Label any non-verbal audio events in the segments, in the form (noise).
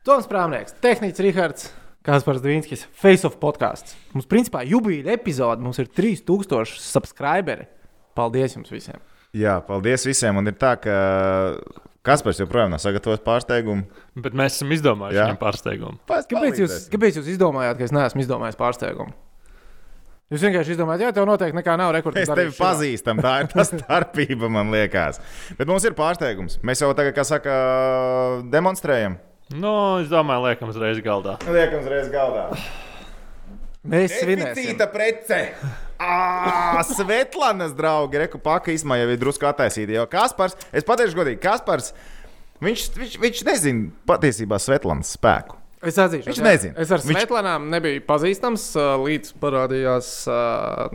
Toms Prāmnieks, Tehnicis Rihards, Kaspars Dvīnskis, Face of podkāsts. Mums, principā, jubileja epizode, mums ir 3000 subscriberi. Paldies jums visiem! Jā, paldies visiem. Un ir tā, ka Kaspars joprojām nav sagatavojis pārsteigumu. Bet mēs esam izdomājuši viņam pārsteigumu. Kāpēc jūs, kāpēc jūs izdomājāt, ka es neesmu izdomājis pārsteigumu? Jūs vienkārši izdomājāt, jā, tev noteikti nekā nav rekords. Mēs tevi pazīstam, tā ir tā (laughs) starpība, man liekas. Bet mums ir pārsteigums. Mēs jau tagad, kā saka, demonstrējam. Nu, es domāju, liekam, uzreiz galdā. Liekam, uzreiz galdā. Mēs svinēsim. Deficīta prece! (laughs) Ah, Svetlanas draugi, reku paka izmaiņa jau ir drusku attaisīta. Jo Kaspars, es pateikšu godīgi, Kaspars, viņš, viņš, viņš nezina patiesībā Svetlanas spēku. Es atzīšu, Viņš nezina. Es ar Viņš- Svetlanām nebiju pazīstams, līdz parādījās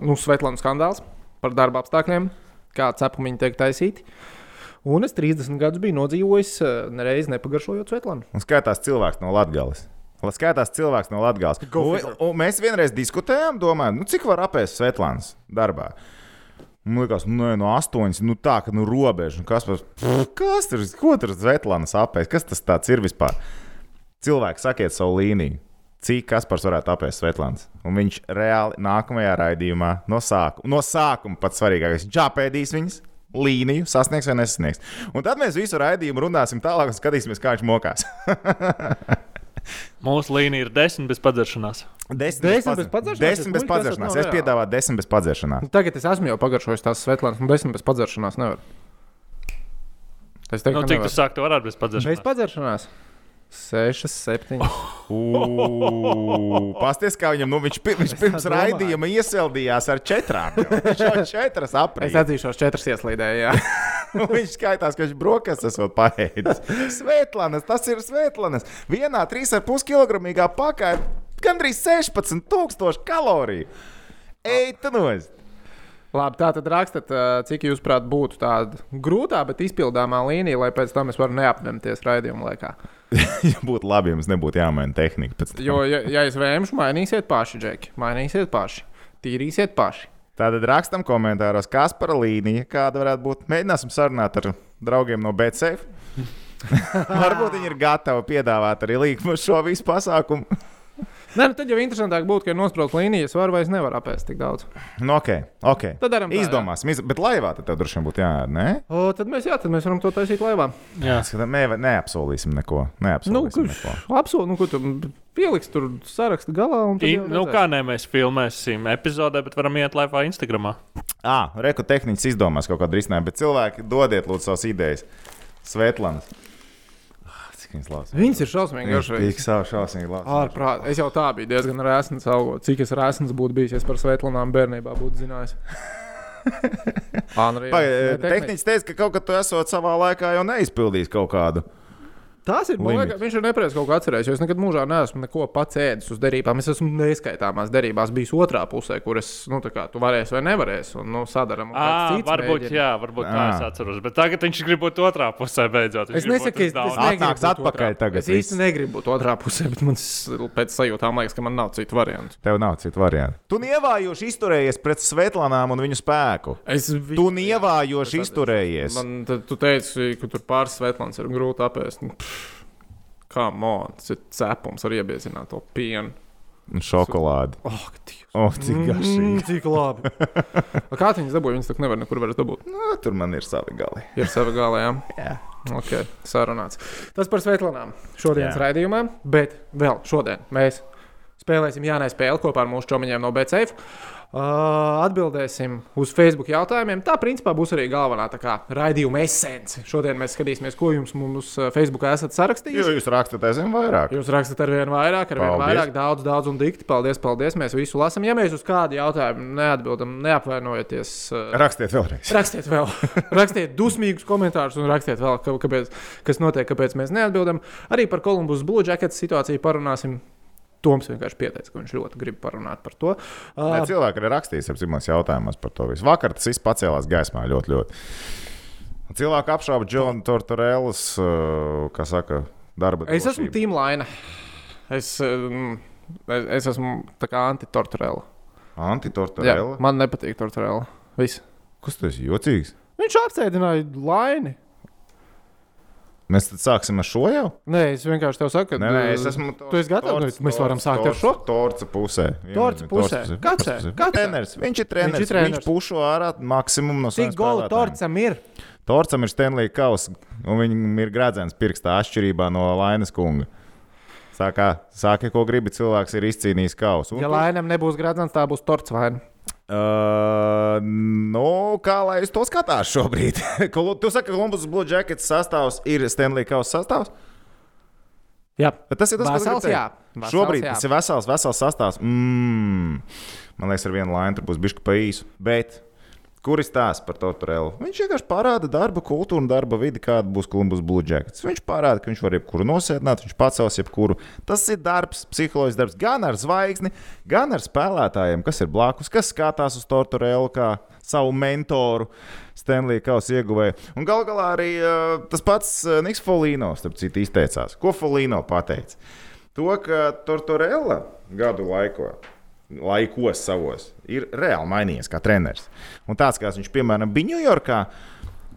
nu, Svetlana skandāls par darba apstākļiem, kā cepumiņi tiek taisīti. Un es 30 gadus biju nodzīvojis, ā, nereiz nepagaršojot Svetlanu. Un skatās cilvēks no Latvijas. Lai skatās cilvēks no Latvijas. Mēs vienreiz diskutējām, domājam, nu, cik var apēst Svetlānas darbā. Man liekas, nu, no astoņas, nu tā, ka nu robeža. Nu, kas, pff, kas tur, ko tur Svetlānas apēst? Kas tas tāds ir vispār? Cilvēki sakiet savu līniju. Cik Kaspars varētu apēst Svetlāns? Un viņš reāli nākamajā raidījumā no sākuma, no sākuma pats svarīgākais, viņš apēdīs viņas. Līniju sasniegs vai nesasniegs. Un tad mēs visu raidījumu runāsim tālāk un skatīsimies, kā viņš mokās. (laughs) Mūsu līnija ir desmit bez padzeršanās. Desmit Desmit bez padzeršanās? Desmit bez padzeršanās. Es piedāvāju desmit bez padzeršanās. Tagad es esmu jau pagaršojis tās Svetlanas, un desmit bez padzeršanās nevar. Es teiktu, Nu, ka cik nevar. tu sāki, tu varētu bez Bez padzeršanās. Padzeršanās. Sešas, septiņas. Pasties, kā viņam, nu, viņš, pi- viņš pirms raidījuma iesildījās ar četrām. jau. (laughs) Viņš jau četras Es aprīļa. atzīšos, četras ieslīdēju. jā. (laughs) Viņš skaitās, ka viņš brokastis esot paēdis. (laughs) Svētlanas, tas ir svētlanas. Vienā 3,5 kg pakā ir gandrīz 16,000 kaloriju. Ej, tu nozi! Labi, tā tad rakstiet, ā, cik jūs prāt būtu tāda grūtā, bet izpildāmā līnija, lai pēc tam es varu neapņemties raidījuma laikā. (laughs) Ja būtu labi, ja mums nebūtu jāmaina tehnika. Jo, ja, ja es vēmšu, mainīsiet paši, Džeki. Mainīsiet paši. Tīrīsiet paši. Tātad rakstam komentāros, kas par līniju, kāda varētu būt. Mēģināsim sarunāt ar draugiem no BCF. (laughs) Varbūt viņi ir gatavi piedāvāt arī līkumu šo visu pasākumu. Nē, nu tad jau interesantāk būtu, ka ir nosprāstīta līnija, es varu vai es nevaru apēst tik daudz. Nu, ok, ok. Tad darām. Izdomāsim, iz... bet laivā tad tev droši vien būtu jāēd, ne? O, tad mēs, jā, tad mēs varam to taisīt laivā. Jā. Skatām, ne, neapsolīsim neko. Nu, Neapsolīsim kurš neko. apsolu, nu, ko tu pieliks tur sarakstu galā? un tad I, nu, kā ne mēs filmēsim epizodē, bet varam iet laivā Instagram. Ah, reku tehnicis izdomās kaut kādu risinājumu, bet cilvēki dodiet lūdzu savas idejas. Svetlanas. Viņas labas. Viņas ir šausmīgi garšīgas. tik savu šausmīgi labs. Ārprāt, es jau tā biju diezgan rēsns augot. Cik es rēsns būtu bijis, ja par svētlām bērnībā būtu zinājis. (laughs) Anri, Tehnicis teica, ka kaut kad tu esot savā laikā jau neizpildījis kaut kādu. Tas ir. Liekas, viņš ir nepareizi kaut ko atcerējies. jo Es nekad mūžā neesmu neko pats ēdis uz derībām. Es esmu neskaitāmās derībās bijis otrā pusē, kur es, nu, tā kā tu varēsi vai nevarēsi. Un, nu, sadaram. un kāds À, varbūt, mēģina. jā, varbūt tā es atceros. Bet tagad viņš grib būt otrā pusē beidzot. Viņš Es nesaku, es, es negribu atpakaļ tagad Es īsti negribu būt otrā pusē, bet man s- pēc sajūtām liekas, ka man nav citu variantu. Tev nav citu variantu. Tu nievājoši izturējies pret Svetlanām un viņu spēku. Es Tu nievājoši izturējies. Man, tad, tu teici, ka tur pāris svetlāns ir grūti apēst. Nu, pff, Kā man, tas ir cepums ar iebiezināto pienu. Un šokolādi. Oh, ka Dievs. O, cik garšīgi. Mm, cik labi. (laughs) A Kā viņas dabūja? Viņas tā nevar nekur vairs dabūt. Nu, tur man ir savi gali. Ir sava galā, jā. (laughs) Jā. Ok, sarunāts. Tas par Svetlānām šodienas raidījumā, bet vēl šodien mēs spēlēsim Jānai spēli kopā ar mūsu čomiņiem no BCF. Atbildēsim uz Facebook jautājumiem. Tā principā būs arī galvenā kā, raidījuma esence. Šodien mēs skatīsimies, ko jums mums Facebookā esat Jo sarakstījuši. jūs rakstat aizvien vairāk. Jūs rakstat ar vien vairāk, ar vien vairāk, daudz, daudz un dikti. Paldies, paldies. Mēs visu lasām. Ja mēs uz kādu jautājumu neatbildam, neapvainojieties. Rakstiet vēlreiz. Rakstiet vēl, (laughs) rakstiet dusmīgus komentārus un rakstiet vēl, kāpēc, kas notiek, kāpēc mēs neatbildam. Arī par Kolumbus Blue Jacket situāciju parunāsim. Toms vienkārši pieteica, ka viņš ļoti grib parunāt par to. Ne, Uh, cilvēki arī rakstīs ap zīmēs jautājumus par to visu. Vakar tas viss pacēlās gaismā ļoti, ļoti. Cilvēki apšauba Džonu Tortorellas, uh, kā saka, darba. es esmu drošību. Tīmlaina. Es, um, es, es esmu tā kā anti-torturēla. Jā, Anti-Tortorella. man nepatīk torturēla. Viss. Kas tas ir? Jocīgs. Viņš apstādināja laini. Mēs tad sāksim ar šo jau? Nē, es vienkārši tev saku, ka Nē, nē, es esmu. Tu esi gatavs? Mēs varam sākt ar šo? Torca pusē. Torca pusē. Kāds ir? Treneris. Viņš ir treneris. Viņš ir treneris. Viņš pušo ārā maksimumu no Cik saviem golu torcam ir? Torcam ir Stanley Kaus, un viņam ir gradzens pirkstā atšķirībā no Lainas kunga. Sākā, sākā, ko gribi, cilvēks ir izcīnījis kausu. Ja tu- lainam nebūs gradzens, tā būs torts vai ne? Uh, nu, kā lai es to skatās šobrīd? (laughs) Tu saki, ka Columbus Blue Jackets sastāvs ir Stanley Kausa sastāvs? Jā, Bet tas ir tas, Vesels, kas jā. ir. Vesels, Šobrīd jā. tas ir vesels, vesels sastāvs. Mm. Man liekas, ar vienu lainu tur būs bijis pa īsu. Bet kur ir stāsts par Tortorellu? Viņš vienkārši parāda darba kultūru un darba vidi, kāda būs Columbus Blue Jackets. Viņš parāda, ka viņš var jebkuru nosēdināt, viņš pacels jebkuru. Tas ir darbs, psiholoģisks darbs gan ar zvaigzni, gan ar spēlētājiem, kas ir blakus, kas skatās uz Tortorellu kā savu mentoru. Stanley Kausa ieguvēja. Un gal galā arī uh, tas pats Niks Folīno, starp citu, izteicās. Ko Folīno pateica? To, ka Tortorella gadu laikā, laikos savos, ir reāli mainījies kā treneris. Un tāds, kāds viņš, piemēram, bija Ņujorkā,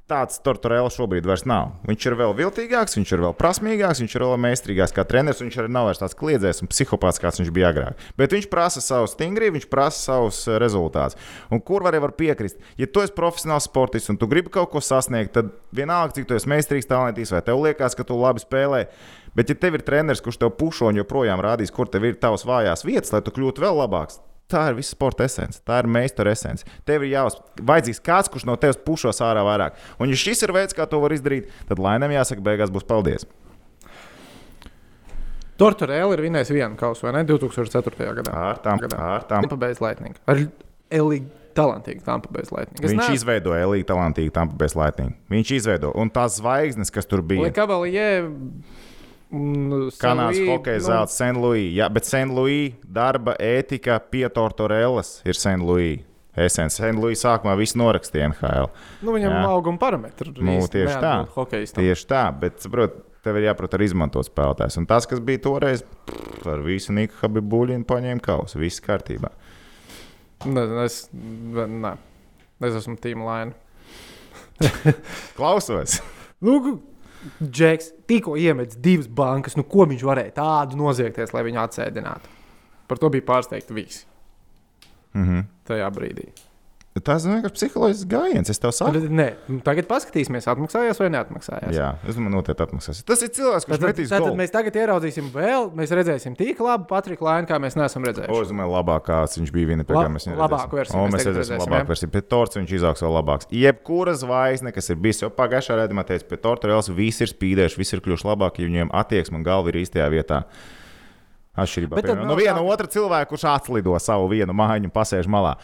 tāds Tortorella šobrīd vairs nav. Viņš ir vēl viltīgāks, viņš ir vēl prasmīgāks, viņš ir vēl meistarīgāks kā treneris. Viņš arī nav vairs tāds kliedzējs un psihopāts, kāds viņš bija agrāk. Bet viņš prasa savu stingrību, viņš prasa savus eh, rezultātus. Un kur arī var piekrist? Ja tu esi profesionāls sportists un tu gribi kaut ko sasniegt, tad vienalga, cik tu esi meistarīgs, talantīgs, vai tev liekas, ka tu labi spēlē. Bet, ja tev ir treneris, kurš tev pušo un joprojām rādīs, kur tev ir tavs vājās vietas, lai tu kļūtu vēl labāks, Tā ir visa sporta esence, tā ir meistara esence. Tev ir jāuzvajadzīgs kāds, kurš no tevis pušos ārā vairāk. Un, ja šis ir veids, kā to var izdarīt, tad laimēm jāsaka, beigās būs paldies. Tortorella ir vinējis vienu kausu, vai ne? 2004. gadā. Ar tām, Gadā. ar tām. Tampa Bay Lightning. Ar Elīgu talantīgu Bay Lightning. Es Viņš neesmu- izveidoja elītu talantīgu Tampa Bay Lightning. Viņš izveidoja, un tās zvaigznes, kas tur bija. Mm, Kanādas hokeja nu, zelta. Louis. Jā, bet. Louis darba ētika pie Tortorellas ir. Louis. Esens. Louis sākumā viss norakstīja NHL. Nu, viņam ir auguma parametri. Nu, tieši tā. Tieši tā, bet saprot, tev ir jāprot arī izmantot spēlētājs. Un tas, kas bija toreiz, pff, ar visu Niku Habibuļinu paņēma kausu. Viss kārtībā. Ne, es, ne. es esmu Tīma Laina. (laughs) Klausos! Nu, Džeks tikko iemetis divas bankas. Nu, ko viņš varēja tādu noziegties, lai viņu atsēdinātu? Par to bija pārsteigti visi Mhm. tajā brīdī. Tas ir vienkārši psiholoģisks gājiens. Es tev saku, nē, nu, tagad paskatīsimies, atmaksājās vai neatmaksājās. Jā, es domāju, noteikti atmaksās. Tas ir cilvēks, kurš metīs tad, tad mēs tagad ieraudzīsim vēl, mēs redzēsim tik labu Patriku Lainu, kā mēs neesam O, redzējuši. es domāju, labākās viņš bija viena pēdējā. Mēs viņu labāku redzēsim. versiju O, mēs mēs redzēsim redzēsim, labāku versiju. Pie torts viņš izaugs vēl labāks. Jebkura zvaigzne, kas ir bijusi jau pagājušā redzamā, teica, pie torta reāls visi ir spīdējuši, visi ir kļuvuši labāki, jo viņiem attieksme un galva ir īstajā vietā. Atšķirībā no viena otra cilvēka, kurš atlido savu vienu mājiņu un pasēž malā.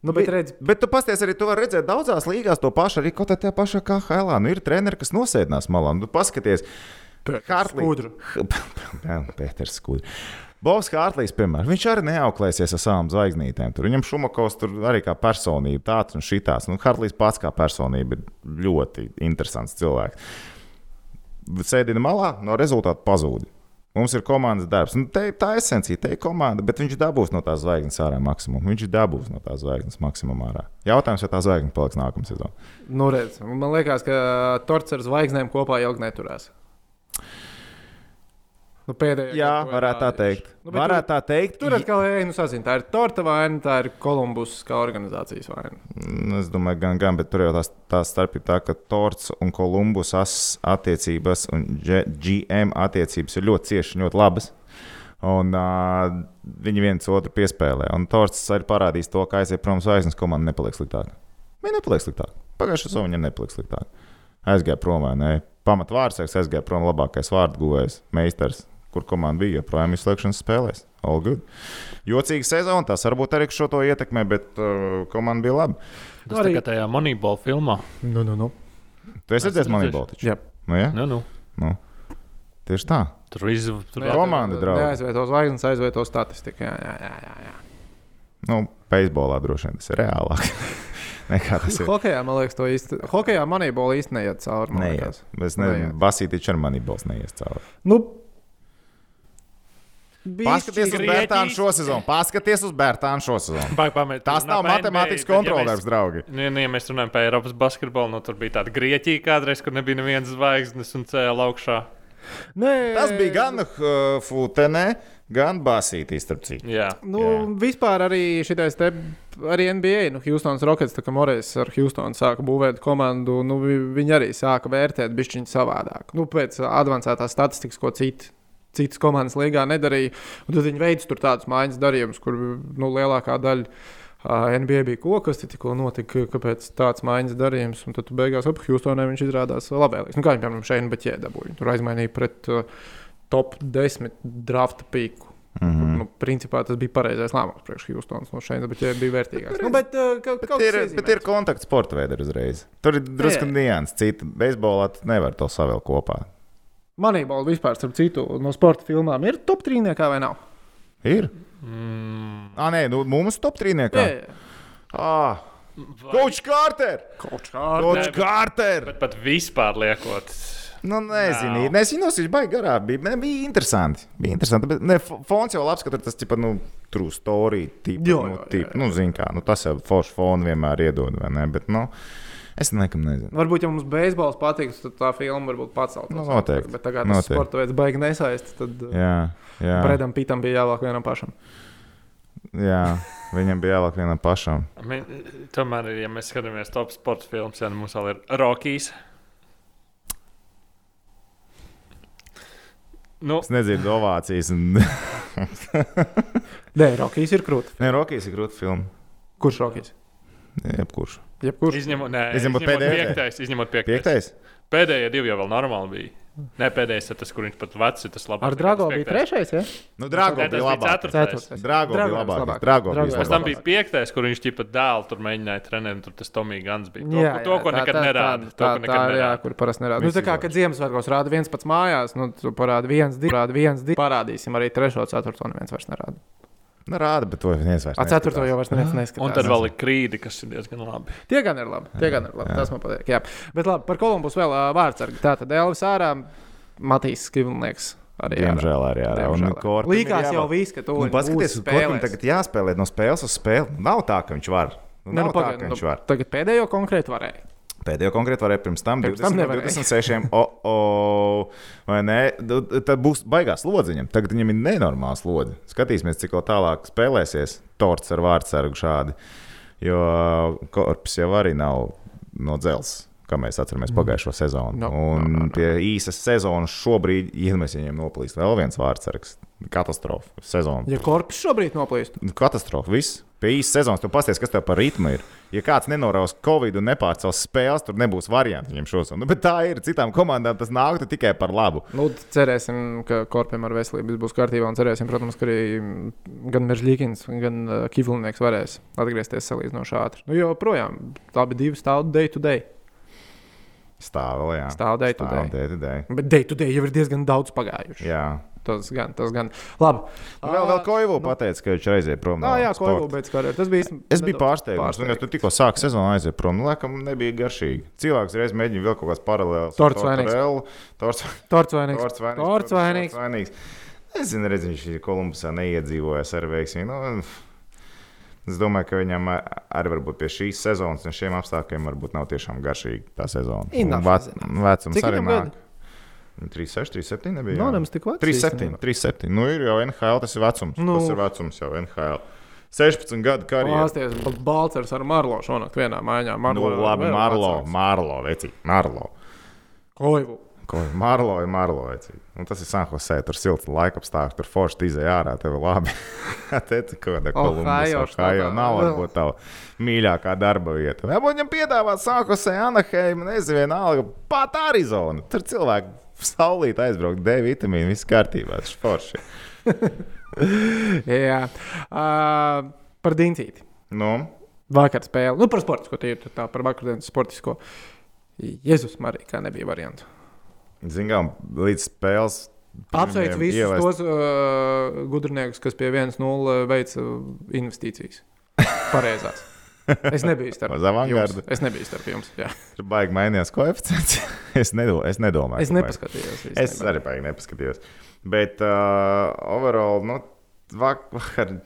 Nu, bet redz, Bet tu pasties arī, tu vari redzēt daudzās līgās to pašu, arī kaut kādā pašā kā Helā. Nu, ir treneri, kas nosēdinās malā. Nu, paskaties. (laughs) Jā, Pēters Skudrs. Bobs Hārtlīs, piemēram, viņš arī neauklēsies ar savām zvaigznītēm. Tur viņam Šumakovs tur arī kā personība, tāds un šitās. Nu, Hārtlīs pats kā personība ir ļoti interesants cilvēks. Sēdina malā, no rezultātu pazūd. Mums ir komandas darbs. Nu, te, tā ir esencija, te ir komanda, bet viņš dabūs no tās zvaigznes ārā maksimumu. Viņš dabūs no tās zvaigznes maksimumu ārā. Jautājums, vai tā zvaigzne paliks nākamā sezonā? Nu, redz, man liekas, ka torts ar zvaigznēm kopā ilgi neturēs. Nu, pēdējā Jā, ir varētu tā teikt. Nu, varētu tā teikt. Tur atkal ir nu, sazina, tā ir torta vaina, tā ir Kolumbus kā organizācijas vaina. Nu, Es domāju, gan, gan, bet tur jau tās, tā starpība tā, ka Torts un Kolumbus as- attiecības un GM attiecības ir ļoti ciešas, ļoti labas. Un uh, viņi viens otru piespēlē. Un Torts arī parādīs to, ka aiziet prom no zvaigznes komanda nepaliek sliktāk. Viņa nepaliek sliktāk. Pagājušā sezonā viņa nepaliek sliktāk. Aizgāja prom vai ne? Pamatvārds aizgāja prom labākais vārdu guvējs, meistars, kur komanda bija joprojām izslēgšanas spēlēs. All good. Jocīga sezona, tas varbūt arī šo to ietekmē, bet uh, komanda bija laba. Tas Arī- tikai tajā Moneyball filmā. Nu, nu, nu. Tu esi redzējis taču? Jā. Nu, ja? Nu, nu. nu. Tieši tā. Tur viss tur Jā, Komanda, draugi. Neaizvieto zvaigznes, aizvieto statistiku. Jā, jā, jā. jā, jā. Nu, beisbolā droši vien tas ir reālāk. (laughs) Nekā tas ir. Hokejā, man liekas, to īsti. Hokejā manībola īsti neiet cauri. liekas. Es nezinu. Basītiņš ar Moneyball neies cauri. Nu, Paskaties uz Bērtānu šo sezonu. Paskaties uz Bērtānu šo sezonu. Vai pamēt, Tas nav matemātikas kontrolērs, draugi. Nu, ja, nu, ja mēs runājam par Eiropas basketbolu, nu, tur bija tāda Grieķija kādreiz, kur nebija nevienas zvaigznes un cēlā augšā. Nē, Tas bija gan uh, Futenē, gan Basītī, starp citu. Jā. Nu, Jā. vispār arī šitais te, arī NBA, nu, Houstonas Rockets, tā kā Morēs ar Houstonu sāka būvēt komandu, nu, vi- viņi arī sāka vērtēt bišķiņu savādāk. Nu, pēc advancētās statistikas, ko citi. Citas komandas līgā nedarīja. Un tad viņi tur tādus mājas darījumus, kur nu, lielākā daļa uh, NBA bija ko, kas te tikko notika, kāpēc tāds mājas darījums. Un tad tu beigās ap Houstonē viņš izrādās labvēlīgs. Nu, kā viņi, piemēram, šeit bet ķēdabūja. Tur aizmainīja pret uh, top 10 drafta pīku. Mm Mm. -hmm. Nu, principā tas bija pareizais lēmums priekš Houstonas. No šeit bet ja bija vērtīgāks. Nu, bet, uh, ka, Bet ir, bet ir kontakts sporta veidā uzreiz. Tur ir drusku nianses. Cita beisbolā nevar to savēl kopā. Manībola vispār, starp citu, no sporta filmām ir top trīniekā vai nav? Ir? Mm, Ah, nē, nu, mums top trīniekā. Jā, Ah, vai- Coach Carter! kaut kā Coach Nē, bet- Carter! Bet pat vispār liekot. Nu, nezinu, Nav. nezinu, viņš bija garā. Bija, ne, bija interesanti. Bija interesanti. Bet, ne, fons jau labs, ka tur tas ir nu, true story. Tipa, Jo, nu, jo, jā, tipa, nu, zin kā, nu, tas jau foršs fonu vienmēr iedod. vai Ne? Bet, nu, es nekam nezinu. Varbūt, ja mums beisbols patiks, tad tā filma varbūt pacelt. Nu, noteikti. Bet tagad tas sporta veids baigi nesaist. Tad uh, Jā, jā, Bredam Pitam bija jāvāk vienam pašam. jā. Viņam bija jālāk vienam pašam. (laughs) Tomēr, ja mēs skatāmies top sporta filmas, tad mums vēl ir Rockies. Nu, Es nedzirdu ovācijas. Un... Nē, Rokijs ir krūtis. Nē, Rokijas ir grūta filma. Kurš Rokijs? Jebkurš. Jebkurš. izņemot, nē, Izņemot izņemot pēdējo? piektais. Izņemot piektais. Piektais? Pēdējie divi jau vēl normāli bija. Nē, pēdējais ir tas, kur viņš pat vecs ir tas labākais. Ar Drago bija trešais, ja? Nu, Drago bija labāk. ceturtais. Drago bija Drago bija labāk. labāk. Drago Drago bija Pēc tam labāk. bija piektais, kur viņš ķipa dēlu tur mēģināja trenēt, tur tas Tomija Gans bija. To, Jā, to ko jā, nekad tā, nerāda. Tā, To, tā, ko tā, nekad tā jā, nerāda. kur parasti nerāda. Nu, tā kā, kad Ziemassvētkos rāda viens pats mājās, nu, tu parādi viens, divi, parādi viens, divi. Parādīsim arī trešo, ceturto, neviens vairs nerāda. Nu, rāda, bet to viens vairs A ceturto jau vairs neviens neskatās. Un tad vēl ir krīdi, kas ir diezgan labi. Tie gan ir labi. Tie gan ir labi. Tas man patīk. Jā. Bet labi, par Kolumbus vēl vārdsargi. Tā tad Elvis ārā, Matīs Skivlnieks arī. Diemžēl arī ārā. Līkās jau viss, ka tu Nu, paskaties, Korpam tagad jāspēlē no spēles uz spēli. Nav tā, ka viņš var. Nu, Ne, nav nu, tā, pagaid, ka nu, viņš var. tagad pēdējo konkrēti varēja. Pēdējo konkrēti varēja pirms tam, Pirms 20, tam no nevarēja. 26. O, o, vai ne? Tad būs baigās lodziņam. Tagad viņam ir nenormāls lodzi. Skatīsimies, cik vēl tālāk spēlēsies. Torts ar vārdsargu šādi. Jo korpus jau arī nav no dzelzs. Kā mēs atceramies pagājušo sezonu. No, un no, no, no. pie īsas sezonas šobrīd, ja mēs viņiem noplīst, vēl viens vārdsargs. Katastrofa. Sezona. Ja korpus šobrīd noplīst, Nu, Katastrofa. Viss. Pie īsas sezonas tu pasties, kas tev par ritmu ir. Ja kāds nenoraus Covid un nepārcels spēles, tur nebūs variantu viņam šos. Nu, (laughs) bet tā ir. Citām komandām tas nāktu tikai par labu. nu, cerēsim, ka korpiem ar veselību būs kārtībā. Un cerēsim, protams, ka arī gan Meržģīkins, gan uh, Kivlinieks varēs atgriezties salīdzinoši ātri. Nu, jo projām abi divi stāv day to day. Stāv vēl, jā. Stāv day to Stāv day. day to day. Bet day to day jau ir diezgan daudz pagājuši. Jā. Tas gan, tas gan. Labi. Vēl, vēl Koivu pateica, ka viņš aiziet prom no jā. Koivu beidz karjeru. Tas bija. Es biju pārsteigts. Viņš tur tikko sāka sezonu aiziet prom. Nu, laikam, nebija garšīgi. Cilvēks reiz mēģināja vēl kaut kādas paralēlas. (laughs) Torts vainīgs. Torts vainīgs. Torts vainīgs. Es zinu, redz, viņš Kolumbusā neiedzīvojis ar veiksmi. Nu, es domāju, ka viņam arī varbūt pie šīs sezonas un šiem apstākļiem varbūt nav tiešām garšīga tā sezona. Vec, vecums arī nāk. gadi? 36, 37 nebija. Nav jā? nemaz tik vecs. 37, 37. Nu, ir jau NHL, tas ir vecums. Nu. Tas ir vecums jau NHL. 16 gadu karjeras. Pāsties, Balčers ar Marlo šonakt vienā mājā. Nu, Marlo labi, vēl Marlo. Marlo, veci, Marlo. Koivu. Ir Marlo. Veci. Un tas ir Sanhosē, tur silts laika apstākļi, tur forši izēja ārā, tev ir labi. (laughs) Te tu kaut kāda Kolumbus, Ohio štatā. nav varbūt tava mīļākā darba vieta. Varbūt viņam piedāvāt Sanhosē, Anaheim, nezinu, vienalga, pat Arizona. Tur cilvēki saulīt aizbraukt, D vitamīnu, viss kārtībā, tas ir forši. (laughs) Jā. Uh, par Dincīti. Nu, Vakar spēle. Nu, par sportisko tīru. Tā par vakardienas sportisko. Jēzus Marija, kā nebija variantu. Zinām, līdz spēles. Apsveicu visus ielaist- tos uh, gudrniekus, kas pie 1-0 veica investīcijas. (laughs) Pareizās. Es nebiju starp jums. Es nebiju starp jums. Jā. Tur baigi mainījās koeficients. (laughs) es, nedo, es nedomāju. Es nepaskatījos. Es īstenībā. arī baigi nepaskatījos. Bet uh, overall, nu, vak vakar.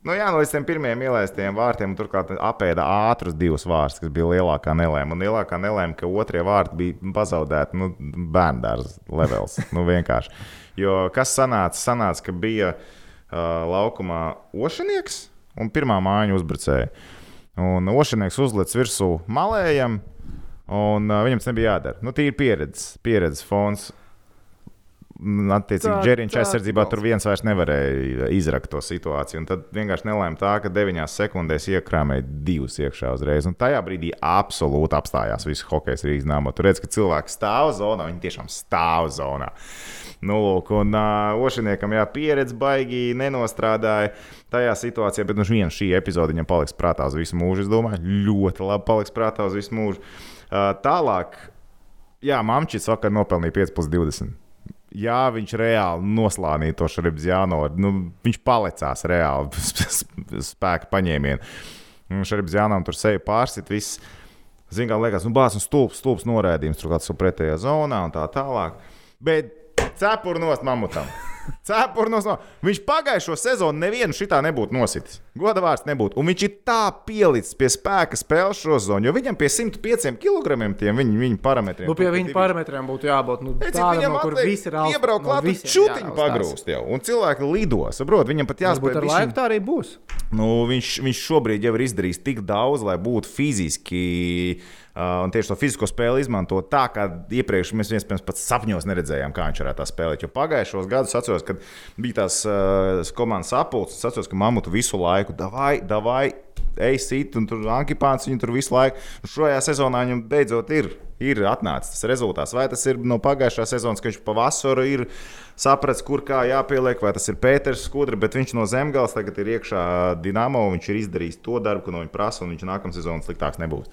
Nu, jā, nu, līdz tam pirmajiem ielaistiem vārtiem, turklāt apēda ātrus divus vārdus, kas bija lielākā nelēma. Un lielākā nelēma, ka otrie vārti bija pazaudēti, nu, bērndārs levels. (laughs) Nu, vienkārši. Jo kas sanāca? Sanāca, ka bija uh, laukumā ošanieks un pirmā mājiņa uzbrucēja. Un ošanieks uzlicis virsū malējam, un uh, viņam tas nebija jādara. Nu, Tīri pieredzes, pieredzes fons. Attiecīgi, Džeriņš aizsardzībā tur viens vairs nevarēja izrakt to situāciju. Tad vienkārši nelēma tā, ka 9 sekundēs iekrāmēja divus iekšā uzreiz. Un tajā brīdī absolūti apstājās viss hokejs Rīgas nāmā. Tur redz, ka cilvēki stāv zonā, viņi tiešām stāv zonā. Nu, lūk, un uh, Ošaniekam jā, pieredze baigi nenostrādāja tajā situācijā, bet nu, viena šī epizode viņam paliks prātā uz visu mūžu. Es domāju, ļoti labi paliks prātā uz visu mūžu. Uh, tālāk, jā, Mamčits vakar nopelnīja 5 plus 20. Jā, viņš reāli noslānīja to Šaribzjāno. Nu, viņš palicās reāli (laughs) spēka paņēmienu. Šaribzjānam tur seja pārsit viss. Zinām, liekas, nu, bāzes stulbs, stulbs norādījums tur kāds pretējā zonā un tā tālāk. Bet cepurnos mamutam. (laughs) Cepurnos no... Viņš pagājušo sezonu nevienu šitā nebūtu nositis. Goda vārds nebūtu. Un viņš ir tā pielicis pie spēka spēles šo zonu, jo viņam pie 105 kg tiem viņa, viņa parametriem. Nu, pie viņa parametriem būtu jābūt nu, Redzi, tādam, viņam no kur viss ir augsts. Iebraukt klāt, no čūtiņu pagrūst jau. Un cilvēki lido, saprot, viņam pat. Varbūt ar laiku tā arī būs. Nu, viņš, viņš šobrīd jau ir izdarījis tik daudz, lai būtu fiziski. Uh, un tieši to fizisko spēli izmanto tā, kā iepriekš mēs iespējams pat sapņos neredzējām, kā viņš varētu spēlēt. Jo pagājušos gadus atceros, kad bija tās uh, komandas sapulces, es atceros, ka mamutu visu laiku davai, davai. Ej, sit, un tur Ankipāns viņu tur visu laiku. Un šajā sezonā viņam beidzot ir, ir atnācis tas rezultāts. Vai tas ir no pagājušā sezonas, ka viņš pavasarī ir sapratis, kur kā jāpieliek, vai tas ir Pēters Skudra, bet viņš no zemgājas tagad ir iekšā Dienāmo. Viņš ir izdarījis to darbu, ko no viņa prasa, un viņš nākamā sezonā sliktāks nebūs.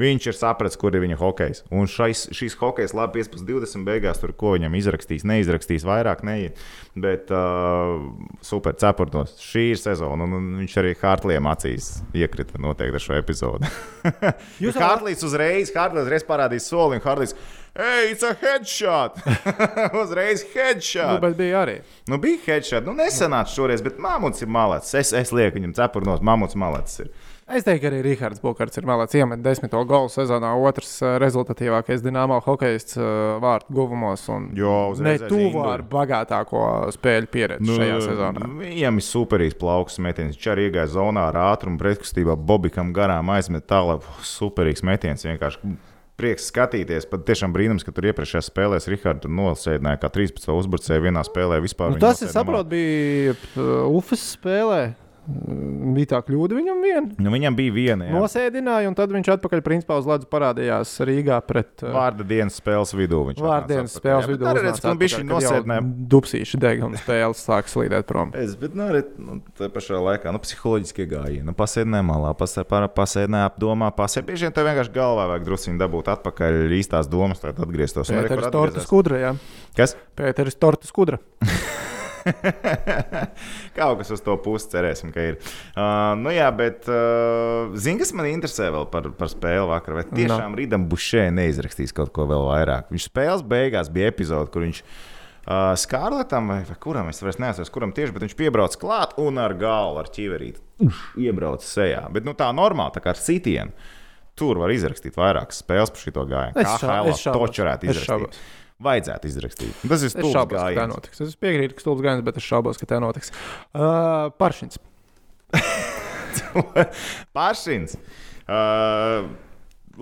Viņš ir sapratis, kur ir viņa hokejs. Un šais, šīs hokejs labi 15, 20 beigās, tur ko viņam izrakstīs, neizrakstīs vairāk, neiet. Bet uh, super cepurnos. Šī ir sezona, un, un viņš arī Hartliem acīs iekrita noteikti ar šo epizodu. (laughs) Jūs Hartlīs uzreiz, Hartlīs uzreiz parādīs soli, un Hartlīs, hey, it's a headshot! (laughs) uzreiz Nu, headshot! bet bija arī. Nu, bija headshot. Nu, nesanāca šoreiz, bet Mamuts ir malāts. Es, es lieku viņam cepurnos, Mamuts malāts. Ir. Es teiktu, arī Rahards Bukārts ir malāts. Iemet desmito golu sezonā, otrs ā, rezultatīvākais dināmā hokejists ā, vārtu guvumos. Jo Ne tuvu ar bagātāko spēļu pieredzi nu, šajā sezonā. Viņam ir superīgs plauks metiens. Viņš arī iegāja zonā ar ātrumu, pretkustībā Bobikam garām aizmet tālāk. Superīgs metiens. Vienkārši prieks skatīties. Pat tiešām brīnums, ka tur iepriekšējā spēlē Rihards nosēdināja kā 13 uzbrucēju vienā spēlē. Vispār Nu, tas, es saprotu, bija uh, Ufas spēlē. Bija tā kļūda viņam viena. Nu, viņam bija viena. jā. Nosēdināja, un tad viņš atpakaļ principā uz ledus parādījās Rīgā pret uh, Vārda dienas spēles vidū. Vārdienas atpakaļ. spēles Jā, vidū. arī redz, ka viņš bija nosēdinājis. Dupsīši deg un spēles sāk slīdēt prom. (laughs) Es, bet, nu, arī nu, tā pašā laikā, nu, psiholoģiskie gājieni. Nu, pasēdināja malā, pasē- pasēdināja apdomā, pasēdināja. Bieži vien tev vienkārši galvā vajag drusku dabūt atpakaļ īstās domas, lai atgrieztos. Pēteris Torta atgriezās. skudra, jā. Kas? Pēteris Torta skudra. (laughs) Kaut kas uz to pusi cerēsim, ka ir. Uh, nu, jā, bet uh, zini, kas man interesē vēl par, par spēli vakar? Vai tiešām Rītam Bušē neizrakstīs kaut ko vēl vairāk? Viņš spēles beigās bija epizode, kur viņš. Uh, Skārletam, vai, vai kuram es vairs neatceros, kuram tieši, bet viņš piebrauc klāt un ar galvu, ar ķiverīti iebrauc sejā. Bet nu, tā normāli, tā kā ar sitienu. Tur var izrakstīt vairākas spēles par šo gājienu. Kā šaubos. toču varētu izrakstīt. šaubos. Vajadzētu izrakstīt. Tas ir stulbs ka tā gājiens. notiks. Es piekrītu, ka stulbs gājiens, bet es šaubos, ka tā notiks. Uh, Paršins. (laughs) Pāršins. Uh,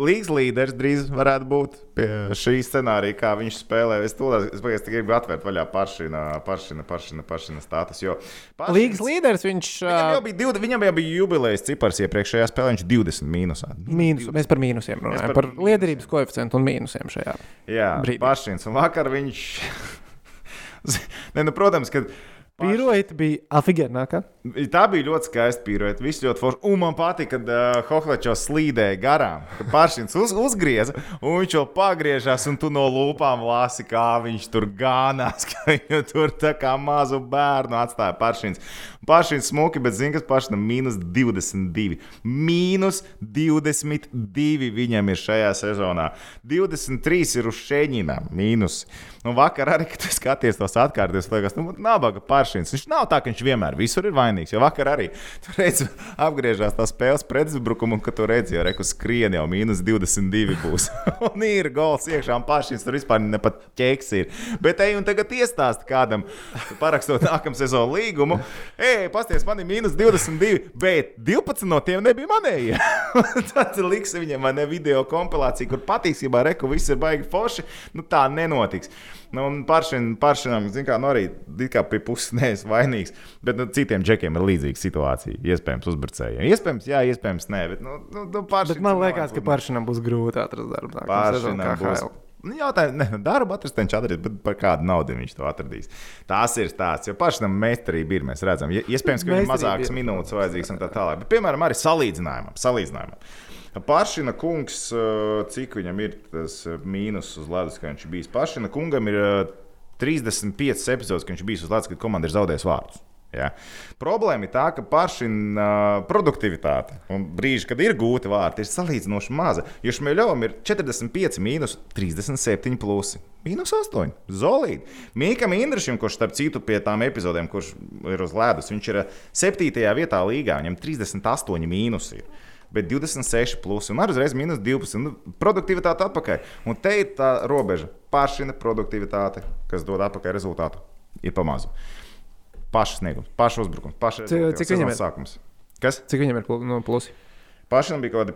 Līgas līderis drīz varētu būt pie šī scenārija, kā viņš spēlē. Es tikai gribu atvērt vaļā pāršina, pāršina, pāršina, pāršina status. Jo Paršins- Līgas līderis viņš. Viņam jau bija, 20, viņam jau bija jubilejas cipars iepriekšējā spēlē, viņš 20 mīnusā. Mīnus, mēs par mīnusiem runājam. par Par, liederības koeficientu un mīnusiem šajā. Jā, brīdī. Pāršins. Un vakar viņš. (laughs) ne, nu, protams, ka Pīroita bija afigēnākā. Tā bija ļoti skaista pīroja. Viss ļoti forši. Un man patīk, kad uh, Hohlačs slīdēja garām. Kad Pāršins uz, uzgrieza, un viņš jau pagriežās, un tu no lūpām lasi, kā viņš tur gānās. (laughs) Ka viņu tur tā kā mazu bērnu atstāja Pāršins. Pāršins smuki, bet zini, kas Pāršinam mīnus 22. Mīnus 22 viņam ir šajā sezonā. 23 ir uz šeņģina mīnus. Un vakar arī, kad es skaties tos atkārtos, liekas, nu, nabaga Pāršins. Viņš nav tā, ka viņš vienmēr visur ir vainīgs. Jo vakar arī tur redz, apgriežās tā spēles pretuzbrukumu, un kad tu redzi, jau reku skrien jau mīnus 22 būs. (laughs) un ir gols iekšā, un Pāršins tur vispār ne pat ķēks ir. Bet ej un tagad iestāst kādam, parakstot nākamā sezonu līgumu. Ej, pasties, man ir mīnus 22, bet 12 no tiem nebija manējie. (laughs) Tad liks viņam vai ne video kompilācija, kur patiesībā reku viss ir baigi forši. Nu, tā nenotiks. Nu, un Pāršinam, pāršinam kā, nu, arī kā pie puses (laughs) neesmu vainīgs. Bet nu, citiem džekiem ir līdzīga situācija. Iespējams, uzbrucējiem. Iespējams, jā, iespējams, nē. Bet, nu, nu, nu, bet man liekas, ka Pāršinam būs grūti atrast darbu. Pāršinam būs. Nu, Jautājums, ne, darbu atrast, viņš atradīs, bet par kādu naudu viņš to atradīs. Tas ir tāds, jo pašam meistarība ir. Mēs redzam, iespējams, ka viņam mazākas minūtes vajadzīgas un tā tālāk. Bet, piemēram, arī salīdzinājumam. salīdzinājumam. Pašina kungs, cik viņam ir tas mīnus uz ledus, ka viņš bijis. Pašina kungam ir 35 epizodes, ka viņš bijis uz ledus, kad komanda ir zaudējusi vārdus. Ja. Problēma ir tā, ka pašina produktivitāte un brīži, kad ir gūti vārti, ir salīdzinoši maza. Jo Šmeļovam ir 45, mīnus 37, plusi. Mīnus 8. Zolīti. Mīkam Indrašam, kurš starp citu pie tām epizodēm, kurš ir uz ledus, viņš ir 7. vietā līgā, viņam 38 mīnus. Ir bet 26 plus un arī uzreiz minus 12. Nu, produktivitāte atpakaļ. Un te ir tā robeža. Pašina produktivitāte, kas dod atpakaļ rezultātu, ir pamazu. Paša sniegums, paša uzbrukums, paša cik, cik viņam ir sākums. Kas? Cik viņam ir no plusi? Pašam bija kaut kādi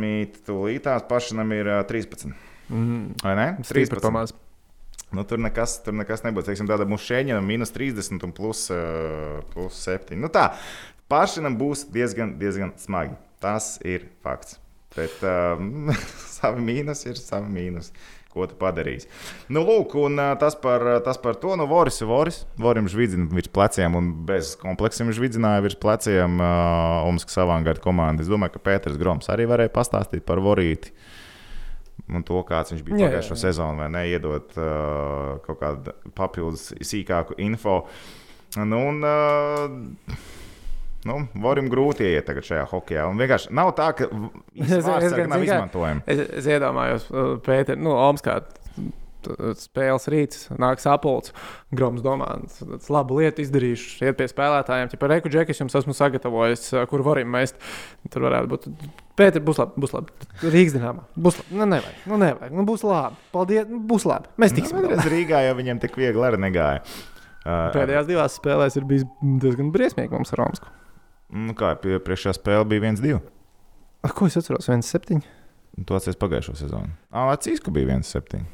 11, tūlītās, pašam ir uh, 13. Mm. Vai ne? 13. Pamaz. Nu, tur nekas, tur nekas nebūs. Teiksim, tāda mums šeit ir minus 30 un plus, uh, plus 7. Nu, tā, pašam būs diezgan, diezgan smagi. Tas ir fakts. Bet um, (laughs) savi mīnus ir savi mīnus. Ko tu padarīsi? Nu, lūk, un uh, tas par, tas par to. Nu, Voris Voris. Vorim žvidzina virs pleciem un bez kompleksiem žvidzināja virs pleciem uh, Omaskas avangarda komanda. Es domāju, ka Pēters Groms arī varēja pastāstīt par Vorīti. Un to, kāds viņš bija pagājušo sezonu, vai ne, iedot uh, kaut kādu papildus sīkāku info. Nu, un, uh, Nu, varam grūti iet šajā hokeja. Un vienkārši nav tā, ka (laughs) es, nav izmantojami. Es, es iedomājos, uh, Pēter, nu, Omskā. Spēles rīts, nāks apelsīns. Groms domā, tas labu lietu izdarīšu. Iet pie spēlētājiem, ja par reku džeku jums esmu sagatavojis, uh, kur varam mest. Tur varētu būt. Pēter, būs labi. Būs labi. Rīgas dīnāmā. Būs labi. Nu, nevajag. Nu, nevajag. Nu, būs labi. Paldies. Nu, būs labi. Mēs tiksim. Nu, Rīgā jau viņam tik viegli arī negāja. (laughs) Uh, Pēdējās divās spēlēs ir bijis diezgan briesmīgi mums ar Romsku. Nu, kā priekšā spēle bija 1-2. Ar ko es atceros? 1-7. Tu atceries pagājušo sezonu. Ah, ar Cīsku bija 1-7.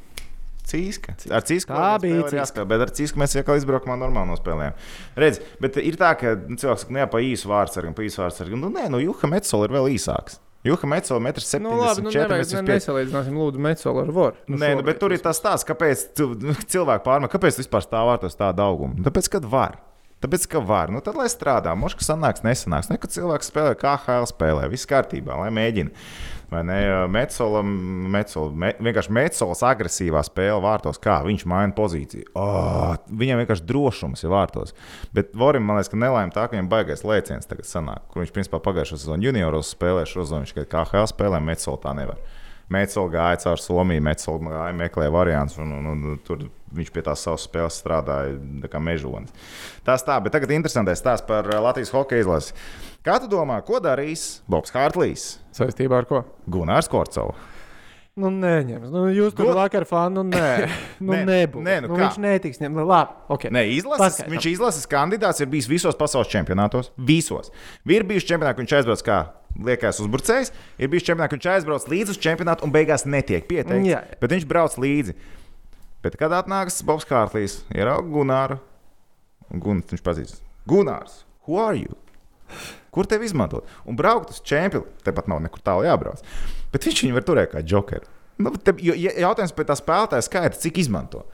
Cīska. Ar Cīsku tā bija jāspēlē, bet ar Cīsku mēs jau izbraukumā normāli nospēlējām. Redz, bet ir tā, ka nu, cilvēks saka, ne pa īsu vārdsargu, pa īsu vārdsargu. Nu, nē, nu, Juha Metsola ir vēl īsāks. Juha Metsola 1,74 m. Nu, labi, nu, nevajag, ne, nesalīdzināsim, lūdzu, Metsola ar Voru. Nu, nē, nu, bet tur ir tas stāsts, kāpēc cilvēki pārmet, kāpēc vispār stāv vārtos tādu augumu. Tāpēc, kad var. Tāpēc, ka var, nu tad lai strādā. Možda sanāks, nesanāks. Nekad cilvēks spēlē, kā HL spēlē, viss kārtībā, lai mēģina. Vai ne? Metsola, Metsola, me, vienkārši Metsolas agresīvā spēle vārtos, kā viņš maina pozīciju. Oh, viņam vienkārši drošums ir vārtos. Bet Vorim, man liekas, ka nelaime tā, ka viņam baigais lēciens tagad sanāk, kur viņš principā pagājušo sezonu junioros spēlē šo zonu, viņš kā HL spēlē, Metsola tā nevar. Metsola gāja caur Somiju, Metsola gāja meklēja variantus, un, un, un, un tur viņš pie tās savas spēles strādāja kā mežonis. Tas tā, bet tagad interesantais stāsts par uh, Latvijas hokeja izlasi. Kā tu domā, ko darīs Bobs Hārtlīs? Saistībā ar ko? Gunārs Korcovs. Nu, neņems. Nu, jūs tur vakar fanu, nu, nē, (laughs) nu, nē, nebūs. Nē, nu, nu, viņš netiks ņemts. Labi, okay. Nē, izlases, Paskaitam. viņš izlases kandidāts ir bijis visos pasaules čempionātos. Visos. Ir bijuši čempionāti, viņš aizbrauc kā liekas uzbrucējs. Ir bijis čempionāts, viņš aizbrauc līdzi uz čempionātu un beigās netiek pieteikts. Jā. Bet viņš brauc līdzi. Bet, kad atnāks Bobs Kārlīs, ierauga Gunāru, un Gunārs viņš pazīst. Gunārs, who are you? Kur tevi izmantot? Un braukt uz čempionu, tepat nav nekur tālu jābrauc. Bet viņš viņu var turēt kā jokeru. Nu, te, jo, jautājums par tā spēlētāja skaita, cik izmanto.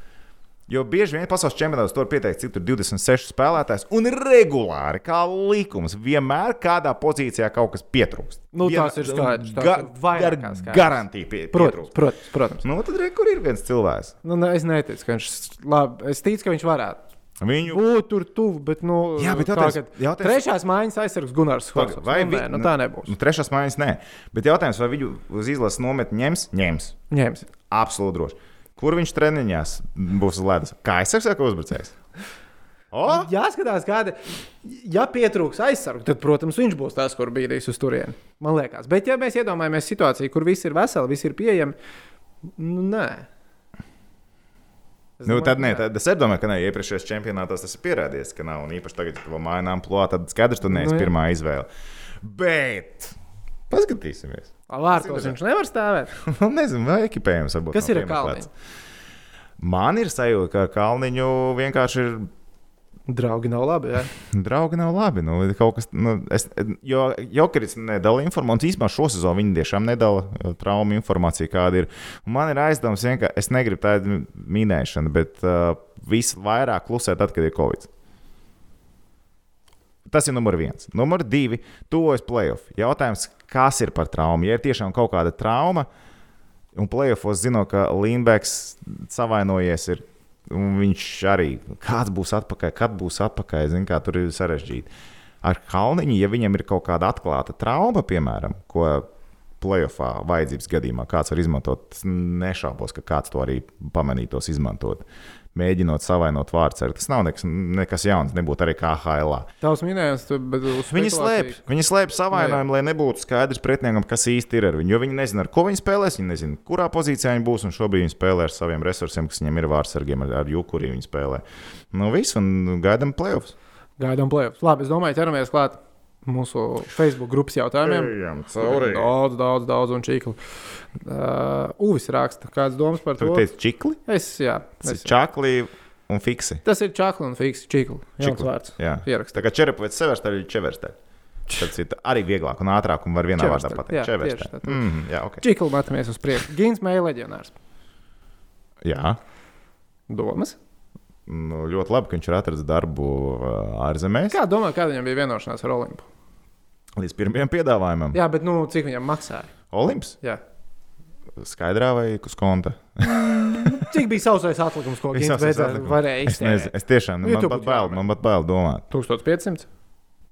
Jo bieži vien pasaules čempionātos tur pieteikts, cik tur 26 spēlētājs, un regulāri, kā likums, vienmēr kādā pozīcijā kaut kas pietrūkst. Nu, Vienmēr- tās ir skaidrs, tās Ga ir vairāk ar kā skaidrs. garantiju pie, Protams, pietrūkst. protams, protams. Nu, tad re, kur ir viens cilvēks? Nu, ne, es neticu, ka viņš. Labi, es ticu, ka viņš varētu. Viņu Būt tur tuvu, bet. Nu, Jā, bet tā, kad jautājums- Trešās mājas aizsargs Gunārs Horsovs. vai nu, vi- nē, nu, tā nebūs. Nu, trešās mājas nē. Bet jautājums, vai viņu uz izlases nometni ņems? Ņems. Ņems. Absolūti droši. Kur viņš treniņās būs uz ledus? Kā es saku, uzbrucējs? O! Jāskatās, kāda. Ja pietrūks aizsargu, tad, protams, viņš būs tas, kur bīdīs uz turieni. Man liekas. Bet, ja mēs iedomājamies situāciju, kur viss ir veseli, viss ir pieejami, nu, nē. Es Nu, domāju, tad, nē, tad es domāju, ka iepriekšējos čempionātos tas ir pierādījies, ka nav. Un īpaši tagad, kad mainām plānu, tad skaidrs, ka Nu, jā. pirmā izvēle. Bet paskatīsimies. Vārtos viņš nevar stāvēt. (laughs) Nu, Nezinu, vai ekipējums varbūt. Kas nav ir. Kalniņu? Man ir sajūta, ka Kalniņu vienkārši ir Draugi nav labi. Jā. (laughs) Draugi nav labi. Nu, kas, nu, es, jo Jokeris nedala informāciju. Īsumā šo sezonu viņi tiešām nedala uh, traumu informāciju, kāda ir. Un man ir aizdoms, ka es negribu tādu minēšanu, bet uh, visvairāk klusē tad, kad ir Covid. Tas ir numur viens. Numur divi - tuvojas playoff. Jautājums, kas ir par traumu? Ja ir tiešām kaut kāda trauma, un playoffos zinot, ka Limbergs savainojies, ir, un viņš arī kāds būs atpakaļ, kad būs atpakaļ, zin, kā tur ir sarežģīti. Ar Kalniņu, ja viņam ir kaut kāda atklāta trauma, piemēram, ko playoffā vajadzības gadījumā kāds var izmantot, es nešaubos, ka kāds to arī pamanītos izmantot. Mēģinot savainot vārdu, tas nav nekas, nekas jauns, nebūtu arī kā HLA. Tavs minējums, bet Viņi slēpj, viņi slēpj savainojumu, lai nebūtu skaidrs pretiniekam, kas īsti ir ar viņu. Jo viņi nezina, ar ko viņi spēlēs, viņi nezina, kurā pozīcijā viņi būs. Un šobrīd viņi spēlē ar saviem resursiem, kas viņiem ir vārdsargiem, ar, ar jukuri viņi spēlē. Nu, viss, un gaidām playoffs. Gaidām plēsoņus. Labi, es domāju, ķeramies klāt mūsu Facebook grupas jautājumiem. Ejam Daudz, daudz, daudz un čīkli. Uh, Uvis raksta, kādas domas par to? teici čikli, Es, jā, tas es, ir čakli un fiksi. tas ir čakli un fiks. Čīkli. Jauns Čikli. vārds. Jā. Ierakst. Tā kā čerepovets severstaļ ir čeverstaļ. Tas ir arī vieglāk un ātrāk un var vienā vārdā Čeverstaļ. pateikt. Jā, Čeverstaļ. Mm, jā, ok. Čīkli metamies uz priekšu. Gins Meija leģionārs. Jā. Domas? Nu, ļoti labi, ka viņš ir atradzis darbu ā, ārzemēs. Kā domā, kāda viņam bija vienošanās ar Olimpu? Līdz pirmajam piedāvājumam. Jā, bet nu, cik viņam maksāja? Olimps Jā. skaidrā vai uz konta? (laughs) Cik bija sausais atlikums, ko atlikums. varēja Es, nezinu, es tiešām Nu, man pat bail, man pat bail domāt. 1500?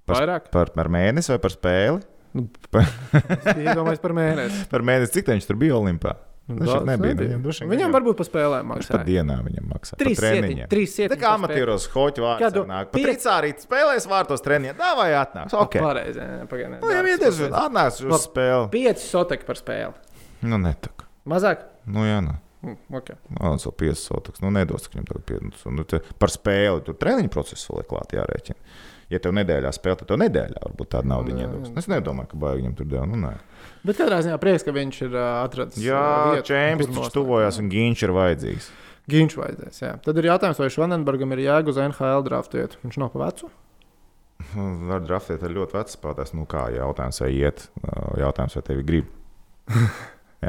Par, Vairāk? par, par mēnesi vai par spēli? Iedomājieties par mēnesi. (laughs) Par mēnesi, cik viņš tur bija Olimpā? Nu, šeit Daudz nebija. nebija. Viņam, Viņam varbūt pa spēlēm Viņš pat maksāja. dienā viņam maksā. Trīs par treniņiem. trīs Tā sietiņi kā par amatieros hoķu vārds Kādu nāk. Pat piec- trīsā arī spēlēs vārtos treniņā. Davai atnāks. Ok. Pareizi. jā, pagaidi, Nu, ja pareizi. atnāc uz Labi. spēli. Pieci soteki par spēli. Nu, netak. Mazāk? Nu, jā, nu. Mm, Okay. Nu, tas vēl 5 sotus. Nu, nedos, ka viņam tagad 5. Nu, te par spēli tur treniņu procesu vēl ir klāt jārēķina. Ja tev nedēļā spēlē, tad tev nedēļā varbūt tāda nauda Jā, iedos. Es nedomāju, ka baigi viņam tur deva. Nu, nē. Bet katrā ziņā prieks, ka viņš ir atradzis. Jā, čempions taču tuvojās un Ginčs ir vajadzīgs. Ginčs vajadzēs. Jā. Tad ir jautājums, vai Švanenbergam ir jēga uz NHL draftiet. Viņš nav pa vecu. (laughs) Var draftēt ar ļoti vecu spēlētājs. Nu, kā jautājums, vai iet? Jautājums, vai tevi grib? (laughs)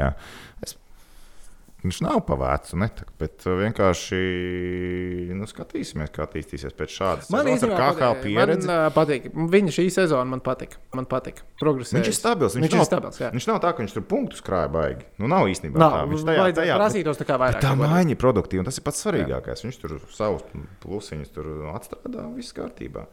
Jā. Es, viņš nav pa vecu, netak, bet uh, vienkārši nu, skatīsimies, kā attīstīsies pēc šādas Man ar īstenībā KHL patīk- pieredzi. Man, uh, patīk. Viņa šī sezona man patika. Man patika. Viņš ir stabils. Viņš, Viņš nav, ir stabils. Jā. viņš nav tā, ka viņš tur punktus krāja baigi. Nu, nav īstenībā Nav, tā. Viņš tajā, tajā, prasītos tā kā vairāk. tā maiņa produktīva, un tas ir pats svarīgākais. Viņš tur savus plusiņus tur atstrādā, viss kārtībā.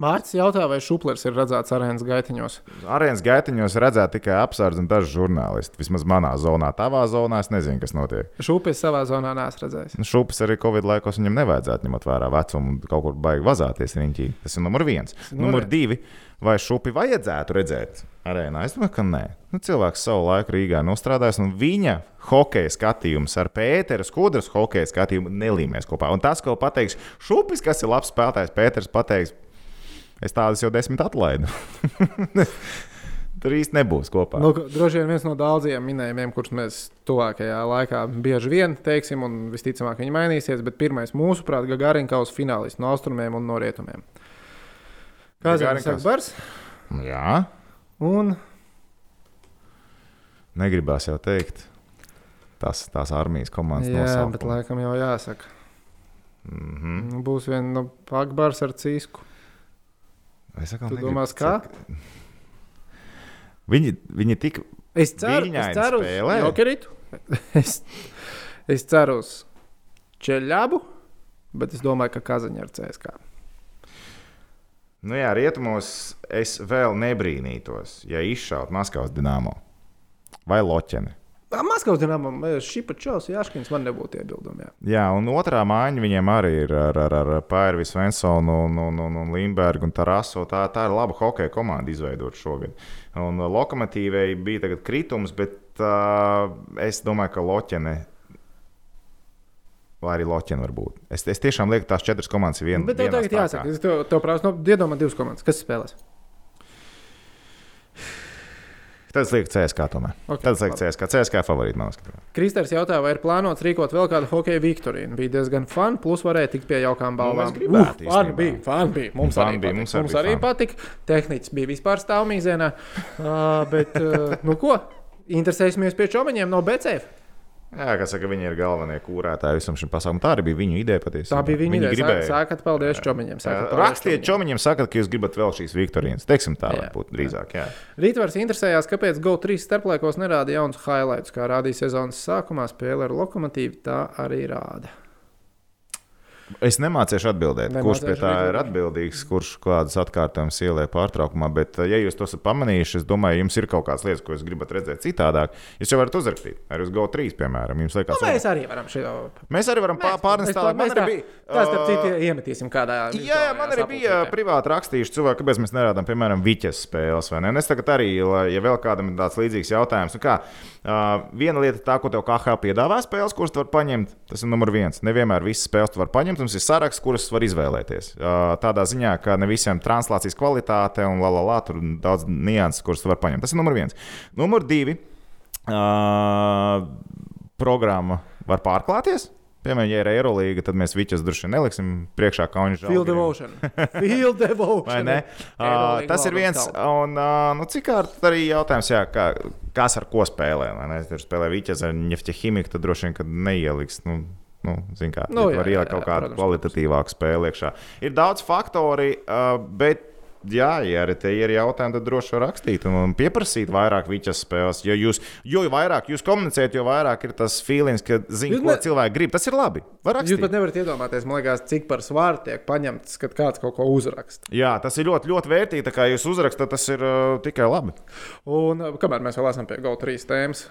Mārcis jautā, vai Šuplers ir redzēts arēnas gaitiņos. Arēnas gaitiņos redzēt tikai apsardz un daži žurnālisti. Vismaz manā zonā, tavā zonā es nezinu, kas notiek. Šupis savā zonā neesmu redzējis. Nu, Šūpes arī Covid laikos viņam nevajadzētu ņemt vērā vecumu un kaut kur baigi vazāties riņķī. Tas ir numur viens. numur Numur viens. divi. Vai šūpi vajadzētu redzēt arēnā? Es domāju, ka nē. Nu, cilvēks savu laiku Rīgā nostrādājis, un viņa hokeja skatījums ar Pēteru Skudras hokeja skatījumu nelīmēs kopā. Un tas, ko pateiks Šūpis, kas ir labs spēlētājs, Pēters pateiks, es tādus jau desmit atlaidu. (laughs) Tur īsti nebūs kopā. Nu, droši vien viens no daudziem minējumiem, kurus mēs tuvākajā laikā bieži vien teiksim, un visticamāk viņi mainīsies, bet pirmais mūsuprāt, Gagarinkaus finālists no austrumiem un no rietumiem. Kā zina, Gagarinkaus. Bars? Jā, Un negribās jau teikt. Tas, tās armijas komandas jā, nosaukumu. bet laikam jau jāsaka. Mm -hmm. Būs viena no pakbārs ar cīsku. Es domās, kā? cik- Viņi, viņi tik. Es ceru, es ceru uz spēlē. Jokeritu. (laughs) es, es ceru uz Čeļabu, bet es domāju, ka Kazaņa ar CSK. Nu jā, rietumos es vēl nebrīnītos, ja izšaut Maskavas dīnāmo vai Loķeni. Maskavas dīnāmam šī pat čels Jāškins man nebūtu iebildumi. Jā. Jā, un otrā mājiņa viņiem arī ir ar, ar, ar Pāviju Svensonu un, un, un, un Limbergu un Tarasu. Tā, tā ir laba hokeja komanda izveidota šogad. Un lokomotīvei bija tagad kritums, bet uh, es domāju, ka Loķene. Vai arī Loķena var būt. Es, es tiešām lieku, tās četras komandas ir viena. Bet tev tagad jāsaka, es tev, tev prasu, no, iedomā divas komandas, kas spēlēs. Tad es lieku CSK tomēr. Ok, Tad es lieku. CSK. CSK favorīti man skatījumā. Kristers jautāja, vai ir plānots rīkot vēl kādu hokeja viktorīnu. Bija diezgan fun, plus varēja tikt pie jaukām balvām. mēs gribētu Uh, īstenībā. bija, fun bija. Mums Fun arī bija, mums arī Mums arī patika. Tehnicis bija vispār stāvmīzēnā. Uh, bet, uh, nu ko? Interesēsimies pie čomiņiem no BCF. Jā, kā saka, viņi ir galvenie kūrētāji visam šim pasākumam. Tā arī bija viņu ideja patiesībā. Tā bija viņa Viņi ideja. gribēja. Sākat, paldies čomiņiem. Rakstiet čomiņiem. sakat, ka jūs gribat vēl šīs Viktorijas. Teiksim tā, Jā. varbūt drīzāk. Jā. Rītvars interesējās, kāpēc GO3 starplaikos nerāda jaunus highlights, kā rādīja sezonas sākumā spēle ar lokomotīvu. Tā arī rāda. Es nemācīšu atbildēt, Nemācīšu kurš pie tā ir atbildīgs, kurš kādas atkārtojumas ielē pārtraukumā. Bet, ja jūs to esat pamanījuši, es domāju, jums ir kaut kādas lietas, ko jūs gribat redzēt citādāk. Jūs jau varat uzrakstīt arī uz GO3, piemēram. Jums liekas, Nu, mēs arī varam šo mēs arī varam pār- pārnest tālāk. Man arī bija. Tā starp citu iemetīsim kādā. Jā, jā, man arī bija privāti rakstījuši cilvēki, kāpēc mēs nerādām, piemēram, viķes spēles. Un es tagad arī, lai- ja vēl kādam ir tāds līdzīgs jautājums, nu kā, uh, viena lieta, tā, ko tev KH piedāvā spēles, kuras tu vari paņemt, tas ir numur viens. Nevienmēr visas spēles tu vari paņemt, mums ir saraksts, kuras var izvēlēties. Tādā ziņā, ka ne visiem translācijas kvalitāte un la la la, tur ir daudz nianses, kuras tu vari paņemt. Tas ir numur viens. Numur divi. Uh, programma var pārklāties. Piemēram, ja ir Eirolandes, tad mēs viņus droši vien neliksim priekšā kauņu žāli. Field devotion. Field devotion. (laughs) Vai ne? Uh, tas ir viens. Un, uh, nu, cik kārt arī jautājums, jā, kā, kas ar ko spēlē? vai ne? Ja spēlē Vīķis ar Nefti ķīmiku, tad droši vien kad neieliks. Nu, Nu, zin kā, Nu, jā, var ielikt kaut kādu kvalitatīvāku spēli iekšā. Ir daudz faktori, uh, bet, jā, ja arī te ir jautājumi, tad droši var rakstīt un, pieprasīt vairāk viķas spēles. Jo, jūs, jo vairāk jūs komunicējat, jo vairāk ir tas feelings, ka Jūs ko ne- cilvēki grib. Tas ir labi. Jūs pat nevarat iedomāties, liekas, cik par svāru tiek paņemts, kad kāds kaut ko uzraksta. Jā, tas ir ļoti, ļoti vērtīgi. Tā kā jūs uzrakstat, tas ir uh, tikai labi. Un uh, kamēr mēs vēl esam pie GO3 tēmas,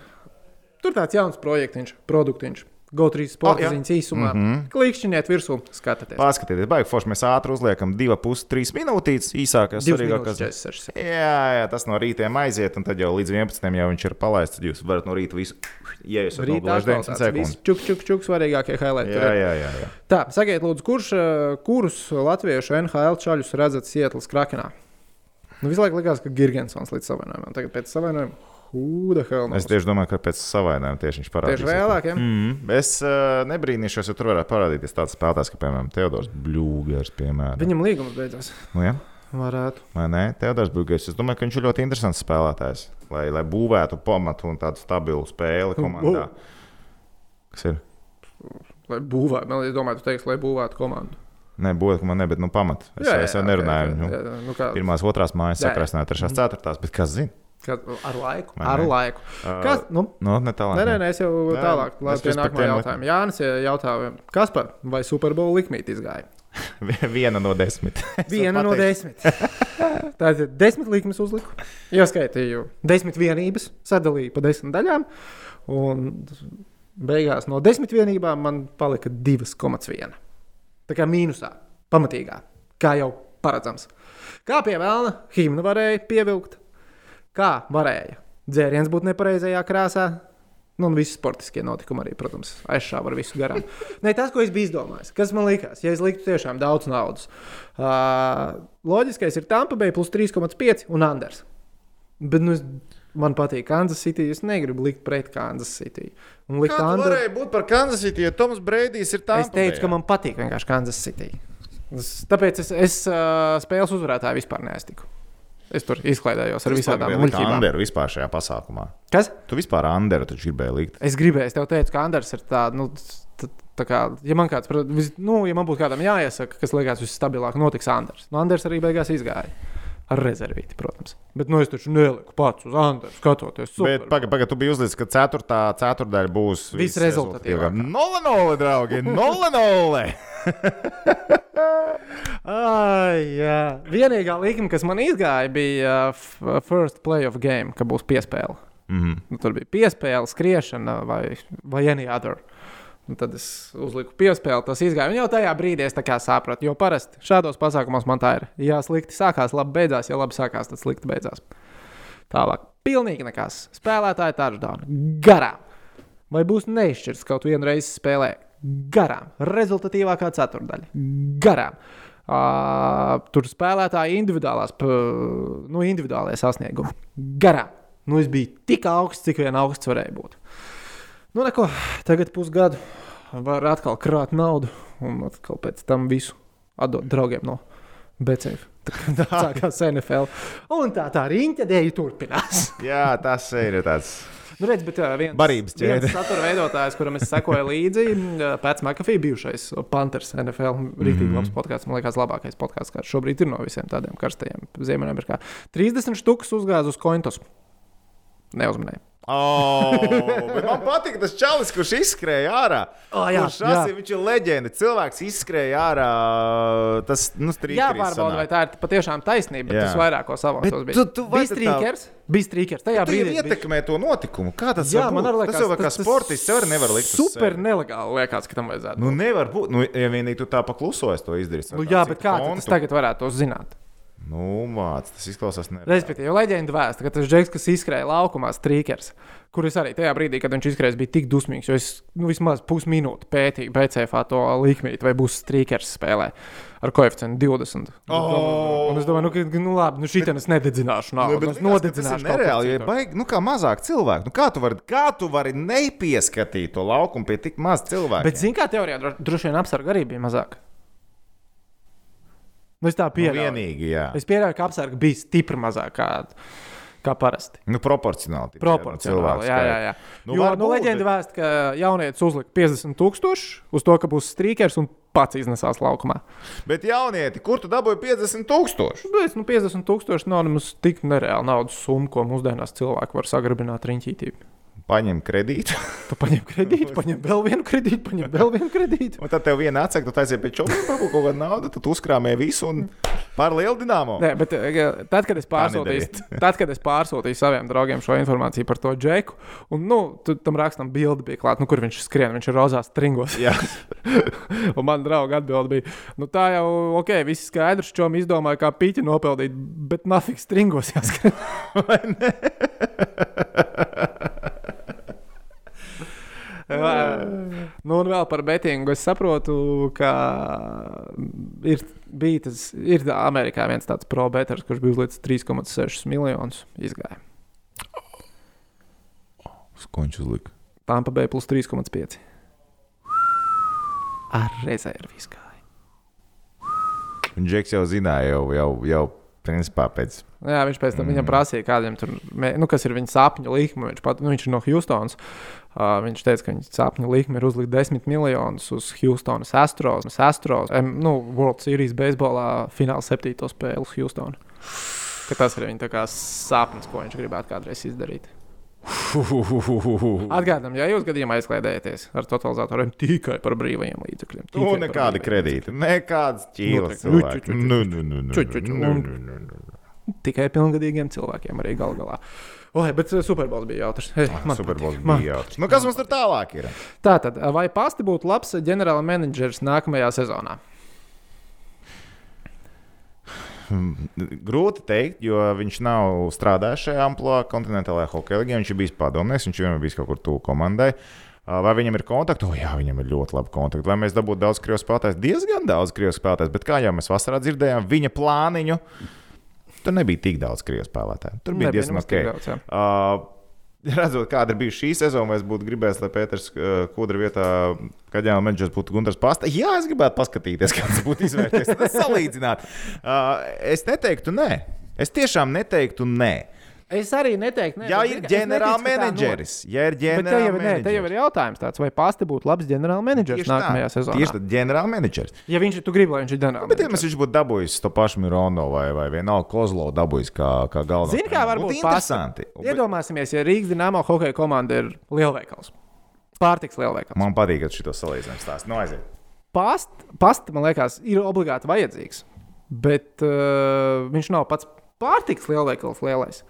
tur tāds jauns projektiņš, produktiņš. GO3 sporta jā. oh, ziņas īsumā. Mm. -hmm. Klikšķiniet virsū, skatieties. Paskatieties, baigi forši. Mēs ātri uzliekam 2,5-3 minūtītes īsākās, 2 svarīgākās. minūtes 46. Jā, jā, tas no rīta aiziet, un tad jau līdz 11. jau viņš ir palaists. Tad jūs varat no rīta visu ieiet uz Rītā 90 atklāts sekundes. viss čuk, čuk, čuk, svarīgākie highlighti. Jā, jā, jā. jā. Tā, sakiet, lūdzu, kurš, uh, kurus latviešu NHL čaļus redzat Sietlas krakenā? Nu, visu laiku likās, ka Girgensons līdz savainojumam. Tagad pēc savainojuma, who? Es tieši domāju, ka pēc savainājuma tieši viņš parādīs. Tieši vēlāk, ja? Mm, es uh, nebrīnīšos, ja tur varētu parādīties tāds spēlētājs, kā piemēram Teodors Bļūgers. Piemēram. Viņam līgums beidzās. Nu, ja? Varētu. Vai ne? Teodors Bļūgers. Es domāju, ka viņš ir ļoti interesants spēlētājs, lai, lai būvētu pamatu un tādu stabilu spēli komandā. Kas ir? Lai būvētu, liekas, domāju, tu teiksi, lai būvētu komandu. Nē, būtu, ka man nebija nu, pamata. Es, jā, jā, es jau nerunāju. nu, jā, jā, nu, kā, Pirmās, otrās mājas Jā, jā. sakrāsnē, trešās, ceturtās, bet kas zina? Kā, ar laiku. Vai Ar ne? laiku. Kas? Nu, Nu, ne tālāk. Nē, nē, nē, es jau Nē, tālāk, lai pie nākamā jautājuma. Jānis jautāja, kas par vai Superbowl likmīti izgāja? (laughs) Viena no desmit. (laughs) Viena no desmit. (laughs) Tātad desmit likmes uzliku. Ieskaitīju desmit vienības, sadalīju pa desmit daļām. Un beigās no desmit vienībām man palika 2,1. Tā kā mīnusā, pamatīgā, kā jau paredzams. Kā pie vēlna himna varēja pievilkt, kā varēja dzēriens būt nepareizajā krāsā. Nu, un visi sportiskie notikumi arī, protams, aizšāva ar visu garām. (laughs) Nē, tas, ko es biju izdomājis, kas man likās, ja es liktu tiešām daudz naudas. Uh, loģiskais ir Tampa Bay plus 3,5 un Anders. Bet nu, es, man patīk Kansas City. Es negribu likt pret Kansas City. Un likt Kā tu Anderu. varēja būt par Kansas City, ja Toms Breidijs ir tāds? Es teicu, ka man patīk vienkārši Kansas City. Tāpēc es, es uh, spēles uzvarētāju vispār neestiku. Es tur izklaidējos ar visādām muļķībām. Anderu vispār šajā pasākumā. Kas? Tu vispār Anderu taču gribēji likt. Es gribēju, es tev teicu, ka Anders ir tāds nu, t- Tā kā, ja man kāds, nu, ja man būtu kādam jāiesaka, kas liekas visstabilāk, notiks Anders. Nu, Anders arī beigās izgāja. Ar rezervīti, protams. Bet nu, es taču neliku pats uz Andru, skatoties. Bet pagaidi, paga, tu biji uzlicis, ka ceturtā ceturdaļa būs Visrezultatīvākā. Nulle nulle, draugi! Nulle nulle! (laughs) (laughs) Ai, jā. Vienīgā līnija, kas man izgāja, bija uh, f- First Play of Game, ka būs piespēle. Mhm. Nu, tur bija piespēle, skriešana vai, vai any other. Un tad es uzliku piespēli, tas izgāja. Un jau tajā brīdī es sapratu, jo parasti šādos pasākumos man tā ir. Ja slikti sākās, labi beidzās, ja labi sākās, tad slikti beidzās. Tālāk, pilnīgi nekas. Spēlētāji touchdown. Garām. Vai būs neizšķirts kaut vienu reizi spēlē? Garām. Rezultatīvākā ceturdaļa. Garām. Uh, tur spēlētāji individuālās, nu, individuālajie sasniegumi. Garām. Nu, es biju tik augsts, cik vien augsts varēja būt. Nu, neko, tagad pusgadu var atkal krāt naudu un atkal pēc tam visu atdot draugiem no BCF. Tā kā (laughs) sākās NFL. Un tā tā riņķadēji turpinās. Jā, tas ir tāds. Nu, redz, bet viens, Barības ķēde. viens satura veidotājs, kuram es sekoju līdzi, Pats McAfee, bijušais Panthers NFL. Rītīgi Mhm. labs podkāsts, man liekas, labākais podkāsts, kāds šobrīd ir no visiem tādiem karstajiem Ziemeļamerikā. 30 štukas uzgāz uz Cointos. Neuzmanēju. Oh, man patīk tas čalis, kurš izskrēja ārā. O, jā, Kurš jā. asi, viņš ir leģenda. Cilvēks izskrēja ārā. Tas nu, Jā, strīkers pārbauda, vai tā ir patiešām taisnība, bet Jā. tas vairāk ko savos Bet bija. tu- tu vai bija tad tā- strīkers, bija strīkers. Tajā brīdī. ietekmē to notikumu. Kā tas Jā, man liekas, tas jau kā sportists jau arī nevar likt. Super nelegāli liekas, ka tam vajadzētu. Nu, nevar būt. Nu, ja vienīgi tu tā paklusojies, to izdarīsi. Nu, jā, bet kā tu tas tagad varētu to zināt? Nu, māc, tas izklausās nereāli. Respektīvi, leģenda vēsta, ka tas džeks, kas izskrēja laukumā, strīkers, kurš arī tajā brīdī, kad viņš izskrēja, bija tik dusmīgs, jo es nu, vismaz pusminūti pētīju BCF to likmīti, vai būs strīkers spēlē ar koeficientu 20. Oh! Un es domāju, nu, ka, nu labi, nu šī es nededzināšu Nu, naudu. bet ka tas nodedzināšu ir nereāli, citu. baigi, nu, kā mazāk cilvēku. Nu, kā, tu vari, kā tu vari nepieskatīt to laukumu pie tik maz cilvēku? Bet, zini, kā teorijā dro- droši vien apsarga arī bija mazāk. Nu, es tā nu, pieņēmu. vienīgi, jā. Es pieņēmu, ka apsarga bija stipri mazāk kā, kā parasti. Nu, proporcionāli. nu, Proporcionāli. cilvēku Jā, jā, jā. Nu, Nu, jo nu, leģenda vēsta, ka jaunietis uzlika 50,000 uz to, ka būs strīkers un pats iznesās laukumā. Bet, jaunieti, kur tu dabūji 50 tūkstoši? Bet nu, 50,000 nav nemaz tik nereāla naudas summa, ko mūsdienās cilvēki var sagrabināt riņķītī. Paņem kredītu. Tu paņem kredītu, (laughs) paņem vēl vienu kredītu, paņem vēl vienu kredītu. Un tad tev viena atsaka, tu taisīji pēc čūskas, kaut kāda nauda, tad tu uzkrāmēji visu un pār lielu dināmo. Nē, bet eh, tad, kad es pārsūtīju, tad, kad es pārsūtīju saviem draugiem šo informāciju par to džeku, un nu, tu, tam rakstam bildi bija klāta, nu, kur viņš skrien, viņš ir rozās stringos. (laughs) Un man draugi atbild bija, nu tā jau, ok, viss skaidrs, čom izdomāja, kā pīķi nopelnīt, bet nafik stringos jāskrien. (laughs) Jā. Nu, un vēl par betingu. Es saprotu, ka ir, bija tas, ir Amerikā viens tāds pro-beters, kurš bija uzlicis 3,6 miljonus. Izgāja. Skončs uzlika. Tampa bija plus 3,5. Ar rezervi izgāja. Un Džeks jau zināja, jau, jau, jau principā pēc. Jā, viņš pēc tam mm. viņam prasīja, kādiem tur, nu, kas ir viņa sapņu likme. Viņš, pat, nu, viņš ir no Houstonas. Uh, viņš teica, ka viņa sapņu likme ir uzlikt 10 miljonus uz Houstonas Astros. Astros em, nu, World Series beisbolā fināla septīto spēli uz Houstonu. Tas ir viņa sapnis, ko viņš gribētu kādreiz izdarīt. Atgādām, ja jūs gadījumā aizklaidējaties ar totalizatoriem tikai par brīvajiem līdzekļiem. Nu, brīvajiem kredīti, nekādas ķīlas. Tikai pilngadīgiem cilvēkiem arī gal galā. Oi, bet uh, Superbols bija jautrs. Hey, man Superbols patīk. Man- bija jautrs. Nu, kas mums tur tālāk ir? Tātad, vai pasti būtu labs ģenerāla menedžers nākamajā sezonā? (laughs) Grūti teikt, jo viņš nav strādājis šajā amplitūnā, kontinentālajā hokeja līnijā. Viņš ir bijis padomnieks, viņš vienmēr bijis kaut kur tuvu komandai. Vai viņam ir kontakti? O, jā, viņam ir ļoti labi kontakti. Vai mēs dabūtu daudz krievu spēlētājs? Diezgan daudz krievu spēlētājs, bet kā jau mēs vasarā dzirdējām, viņa plāniņu. Tur nebija tik daudz krievu spēlētāju. Tur bija Nebija diezgan ok. daudz, jā. Uh, Redzot, kāda ir bijusi šī sezona, es būtu gribējis, lai Pēters uh, Kudra vietā, kad jau menedžers būtu Gunārs Pasta. Jā, es gribētu paskatīties, (laughs) kā tas būtu izvērties. Salīdzināt. Uh, es neteiktu, nē. Es tiešām neteiktu, nē. Es arī neteiktu, ne, Ja bet ir zini, ka es ģenerāla neticu, ka tā menedžeris, ja ir. Bet te jau, ir- ir jautājums tāds, vai pasti būtu labs ģenerāla menedžers Tieši tā, nākamajā sezonā. Tieši tā, ģenerāla menedžeris. Ja viņš tu gribi, lai viņš ir ģenerāla Bet, ja menedžers. viņš būtu dabūjis to pašu Mirono vai, vai vienalga Kozlovu dabūjis kā, kā galveno. Zini, kā var būt interesanti. pasta? Iedomāsimies, ja Rīgas Dienāmo hokeja komanda ir lielveikals. Pārtiks lielveikals. Man patīk, ka šito salīdzinājumu stāsta. Nu, aiziet. Past, pasta, man liekas, ir obligāti vajadzīgs. Bet uh, viņš nav pats pārtiks lielveikals lielais.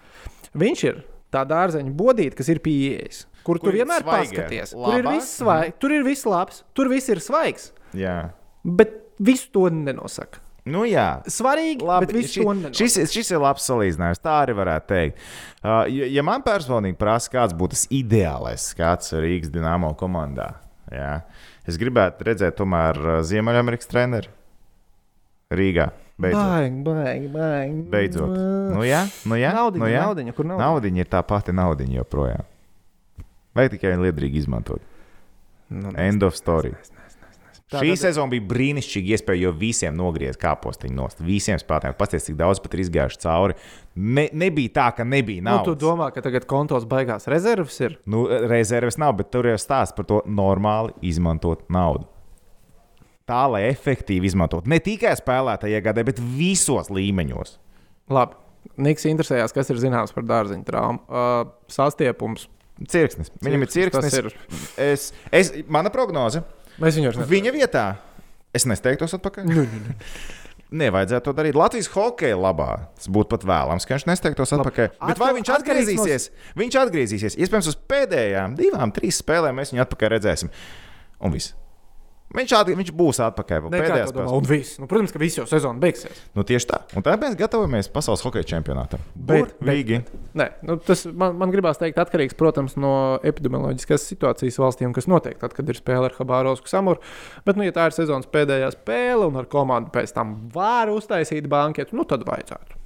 Viņš ir tā dārzeņa bodīte, kas ir pieejas. Kur, kur tu vienmēr svaigie, paskaties. Tur ir, labāk? viss svai, tur ir viss labs, tur viss ir svaigs. Jā. Bet visu to nenosaka. Nu, jā. Svarīgi, Labi, bet visu ši- to nenosaka. šis, šis ir labs salīdzinājums. Tā arī varētu teikt. Uh, ja, ja man personīgi prasa, kāds būtu tas ideālais skats Rīgas dīnāmo komandā, jā, es gribētu redzēt, tomēr uh, Ziemeļamerikas treneru Rīgā. Beidzot. Baigi, baigi, baigi. Beidzot. Nu, jā, nu, jā, Naudiņa, nu, jā. naudiņa, kur naudiņa? Naudiņa ir tā pati naudiņa joprojām. Vai tikai liederīgi izmantot? Nu, End of story. Tā Šī tad- sezona bija brīnišķīga iespēja, jo visiem nogriez kāpostiņu nost. Visiem spēlētājiem pasties, cik daudz pat ir izgājuši cauri. Ne, nebija tā, ka nebija Nu, tu naudas. domā, ka tagad kontos beigās rezerves ir? Nu, rezerves nav, bet tur jau stāsta par to normāli izmantot naudu. Tā, lai efektīvi izmantot ne tikai spēlētāju iegādē, bet visos līmeņos. Labi. Niks interesējās, kas ir zināms par dārziņu traumu. Uh, sastiepums. Cirksnis. Viņam ir cirksnis. Ir. Es, es, mana prognoze. Mēs viņu vairs Viņa vietā es nesteigtos atpakaļ. Nu, nu, nu. Nevajadzētu to darīt Latvijas hokeja labā. Tas būtu pat vēlams, ka viņš nesteigtos atpakaļ. Bet vai Atkal- viņš atkarīgs no- atgriezīsies? Viņš atgriezīsies. Iespējams, uz pēdējām divām, trīs spēlēm mēs viņu atpakaļ redzēsim. Un viss. Viņš, atg... viņš būs atpakaļ. domā, spēlēs. un viss. Nu, protams, ka viss jau sezona beigsies. Nu, tieši tā. Un tā mēs gatavojamies pasaules hokeja čempionātam. Bet- Burvīgi. Nē, nu, tas man, man gribās teikt, atkarīgs, protams, no epidemioloģiskās situācijas valstīm, kas notiek tad, kad ir spēle ar Habārovsku samuru. Bet, nu, ja tā ir sezonas pēdējā spēle un ar komandu pēc tam var uztaisīt banketu, nu, tad vajadzētu.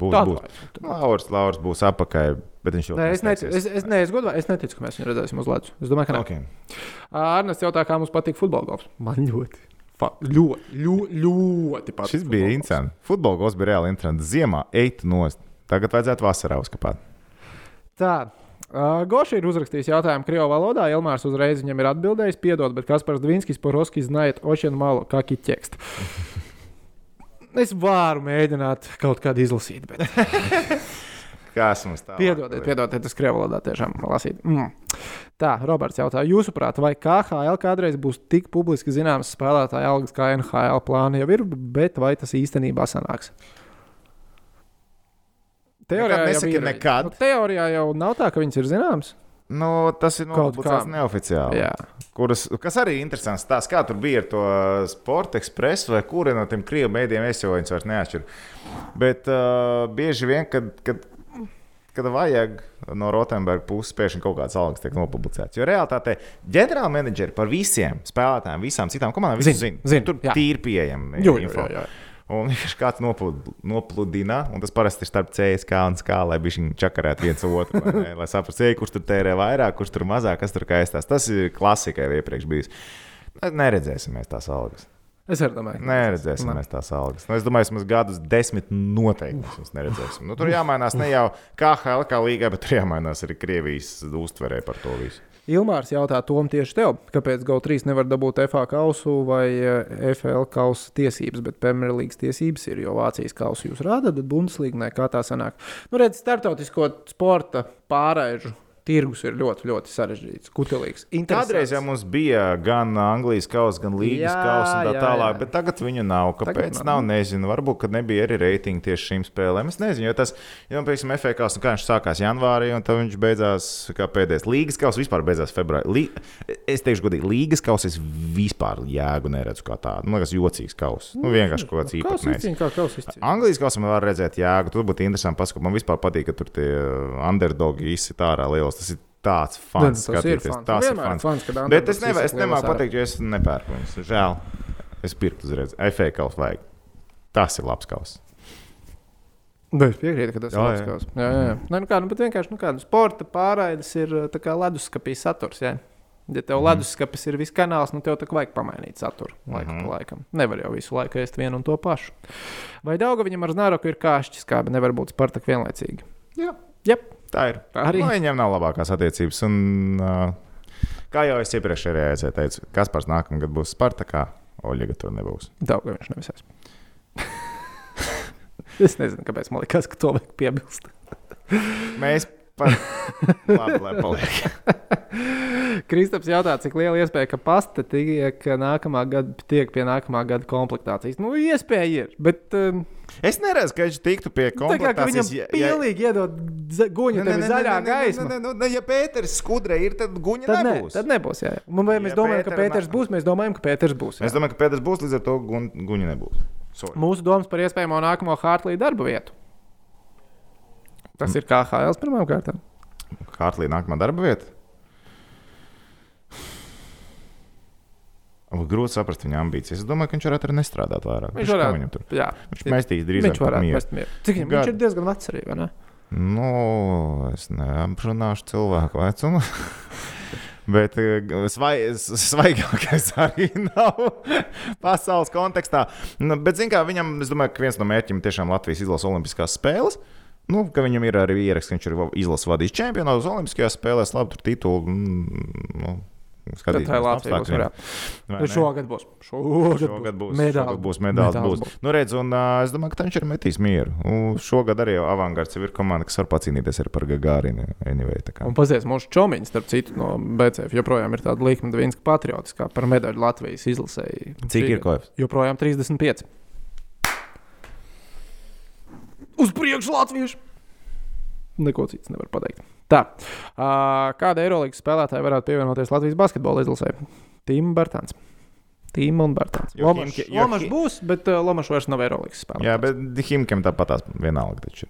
Būs, būs. Lauris, Lauris būs atpakaļ, Bet viņš jau tādā veidā neticu. Es, es, ne, es, godvā, es neticu, ka mēs viņu redzēsim uz ledus. Es domāju, ka nē. Okay. Arnēs jautā, kā mums patīk futbola golfs. Man ļoti. Pa, ļoti, ļoti, ļoti patīk. Šis bija interesants. Futbola golfs bija reāli interesants. Ziemā eit nost. Tagad vajadzētu vasarā uzkāpt. Tā. Uh, Goši ir uzrakstījis jautājumu Krievijas valodā. Ilmārs uzreiz viņam ir atbildējis, piedod, bet Kaspars Dvinskis par Roski znājot Oceānu malu, kā kiķekst. (laughs) es varu mēģināt kaut kādu izlasīt, bet (laughs) Kas mums tā? piedodiet, piedodiet, tas Krievijas valodā tiešām lasīt. Mm. Tā, Roberts jautā, jūsuprāt, vai KHL kādreiz būs tik publiski zināms spēlētāja algas kā NHL plāna jau ir, bet vai tas īstenībā sanāks? Nekad jau ir. nekad. Nu, teorijā jau nav tā, ka viņas ir zināmas. Nu, tas ir nopublicēts neoficiāli. Jā. Kuras, kas arī ir interesants, tās, kā tur bija ar to Sports Express vai kuri no tiem krievu mēdījiem, es jau viņus vairs neatšķiru. Bet uh, bieži vien, kad, kad, kad vajag no Rotenberga puses, pēkšņi kaut kāds algas tiek nopublicēts. Jo realitātē ģenerāla menedžeri par visiem spēlētājiem, visām citām komandām, Zin, zina. zin, tur jā. tīri jo, info. jo, jo. Un (laughs) vienkārši kāds noplud, nopludina, un tas parasti ir starp CSK un SK, lai viņi čakarētu viens otru. ne? Lai saprastu, kurš tur tērē vairāk, kurš tur mazāk, kas tur kaistās. Tas ir klasika jau iepriekš bijis. Ne- Neredzēsim mēs tās algas. Es arī domāju, ka Neredzēsim Ne. mēs tās algas. Nu, es domāju, ka mēs gadus desmit noteikti mēs neredzēsim. Nu, tur jāmainās ne jau KHL kā līgai, bet tur jāmainās arī Krievijas uztverē par to visu. Ilmārs jautā Tom tieši tev, kāpēc GO3 nevar dabūt FA kausu vai eh, FL kausa tiesības, bet Premjerlīgas tiesības ir, jo Vācijas kausu jūs rādat, bet Bundeslīga nē, kā tā sanāk. Nu, redz, startautisko sporta pārēžu tirgus ir ļoti, ļoti sarežģīts, kutelīgs. Kādreiz jau mums bija gan Anglijas kausa, gan Līgas kausa un tā jā, tālāk, jā. bet tagad viņu nav. Kāpēc? Tagad nav. nav, nezinu. Varbūt, ka nebija arī reitingi tieši šīm spēlēm. Es nezinu, jo tas, ja, piemēram, FA kausa, nu, kā viņš sākās janvārī, un tad viņš beidzās kā pēdējais. Līgas kausa vispār beidzās februārī. Lī... Es teikšu, godīgi, Līgas kausa es vispār jēgu neredzu kā tādu. Man liekas, jocīgs kausa. Nu, vienkārši kaut kāds Kausa īpatnējs. kā kausa. Anglijas kausam var redzēt, jā, tur būtu interesanti paskatīt. Man vispār patīk, ka tur tie underdogi izsit ārā liels. Tas ir tāds fans, tas ir fans. Tas ir fans. fans, Bet es, neva, es nemāku pateikt, jo es nepērku viņus. Žēl. Es pirktu uzreiz. FA kausa vajag. Tas ir labs kausa. Bet es piekrītu, ka tas Jā, ir labs jā. kausa. Jā, jā. jā. Nē, nu kā, nu, bet vienkārši nu kā, nu, sporta pārraides ir kā leduskapī saturs. Jā. Ja tev Mhm. leduskapis ir viss kanāls, nu tev tā kā vajag pamainīt saturu laiku Mhm. pa laikam. Nevar jau visu laiku ēst vienu un to pašu. Vai Dauga viņam ar Znaroku ir kāšķis, kā nevar būt Spartak vienlaicīgi? Jā. Jep. Tā ir. Arī. Nu, viņiem nav labākās attiecības. Un, uh, kā jau es iepriekšējā reizē teicu, Kaspars nākamgad būs Spartakā, Oļega tur nebūs. Daudz viņš nevisēs. (laughs) es nezinu, kāpēc man liekas, ka to vajag piebilst. Mēs par (laughs) labi, lai paliek. (laughs) Kristaps jautā, cik liela iespēja, ka pasta tiek, nākamā gada, tiek pie nākamā gada komplektācijas. Nu, iespēja ir, bet um, Es neredzu, ka viņš tiktu pie tā kā ka viņam ja- ja- pilnīgi iedod za- guņu, tev ir zaļā gaisma. nē, nē, nē, Ja Pēters skudrē ir, tad guņa Tad, ne, nebūs. tad nebūs. Jā. Un vai mēs Ja domājam, ka Pētera Pēters nāk- būs? Mēs domājam, ka Pēters būs. jā. Es domāju, ka Pēters būs līdz ar to guņa nebūs. Sorry. Mūsu domas par iespējamo nākamo Hartlī darba vietu. Tas ir KHL pirmām kārtām. Hartlī nākamā darba vieta. Grūti saprast viņa ambīcijas. Es domāju, ka viņš varētu arī nestrādāt vairāk. Viņš varētu. Viņam tur. Jā, Viņš mestīs drīzāk viņš varētu mest mieru. Cik viņam viņš Gadu. ir diezgan vecs arī, vai ne? Nu, es neapbrunāšu cilvēku vecumu. (laughs) Bet eh, svai, svaigākais arī (laughs) nav pasaules kontekstā. Nu, bet, zināmā mērā, viņam, es domāju, ka viens no mērķiem tiešām Latvijas izlases Olimpiskās spēles. Nu, ka viņam ir arī ieraksts, ka viņš ir izlases vadījis čempionātu Olimpiskajās spēlēs, labi, tur titulu. mm, Nu, Tad tā ir Latvija. būs. Nu, Šogad būs. Šogad, Šogad būs. Šogad būs medaļas. Medāles Būs. Nu, redz, un, uh, es domāju, ka viņš ir metījis mieru. Un šogad arī avangards ir komanda, kas var pacīnīties arī par Gagārinu. Anyway. Un pazies, mūsu čomiņš, starp citu, no BCF joprojām ir tāda līnija, ka patriotiskā par medaļu Latvijas izlasēji. Cik ir koeficients? Joprojām 35. Uz priekšu Latviešu! Neko cits nevar pateikt. Tā, kāda Eirolandes spēlētāja varētu pievienoties Latvijas basketbola izlasē? Tīma Bērtāns. Tīma un Bērtāns. Jo Lomašs Himki- jo Lomašs Hi- būs, bet Lomašs vairs nav Eirolandes spēlētājs. Jā, bet Himkam tāpat tās vienalga. Taču.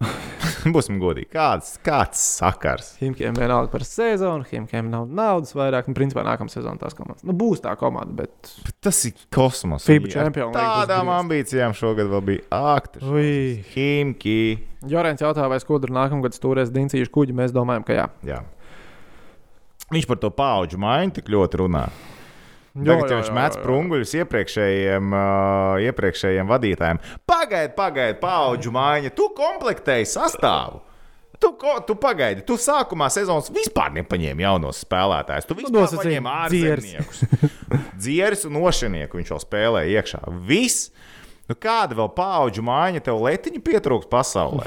(laughs) Būsim godīgi. Kāds, kāds sakars? Himkiem vienalga par sezonu, Himkiem nav naudas vairāk. Nu, principā nākamā sezona tās komandas. Nu, būs tā komanda, bet. Bet Tas ir kosmos. FIBA būs Tādām ambīcijām šogad vēl bija akti. Himki. Jorēns jautā, vai skudra nākamgad stūrēs Dincīšu kuģi. Mēs domājam, ka jā. Jā. Viņš par to paudžu maiņu tik ļoti runā. Tagad jau viņš jo. sprunguļus iepriekšējiem, uh, iepriekšējiem vadītājiem. Pagaidi, pagaidi, paudžu maiņa. Tu komplektēji sastāvu. Tu, ko, tu pagaidi, tu sākumā sezonas vispār nepaņēmi jaunos spēlētājus. Tu vispār nosacīja paņēmi dzieris. ārzemniekus. (laughs) Dzieris un nošienieku viņš jau spēlēja iekšā. Viss. Nu, kāda vēl paudžu maiņa tev letiņa pietrūks pasaulē?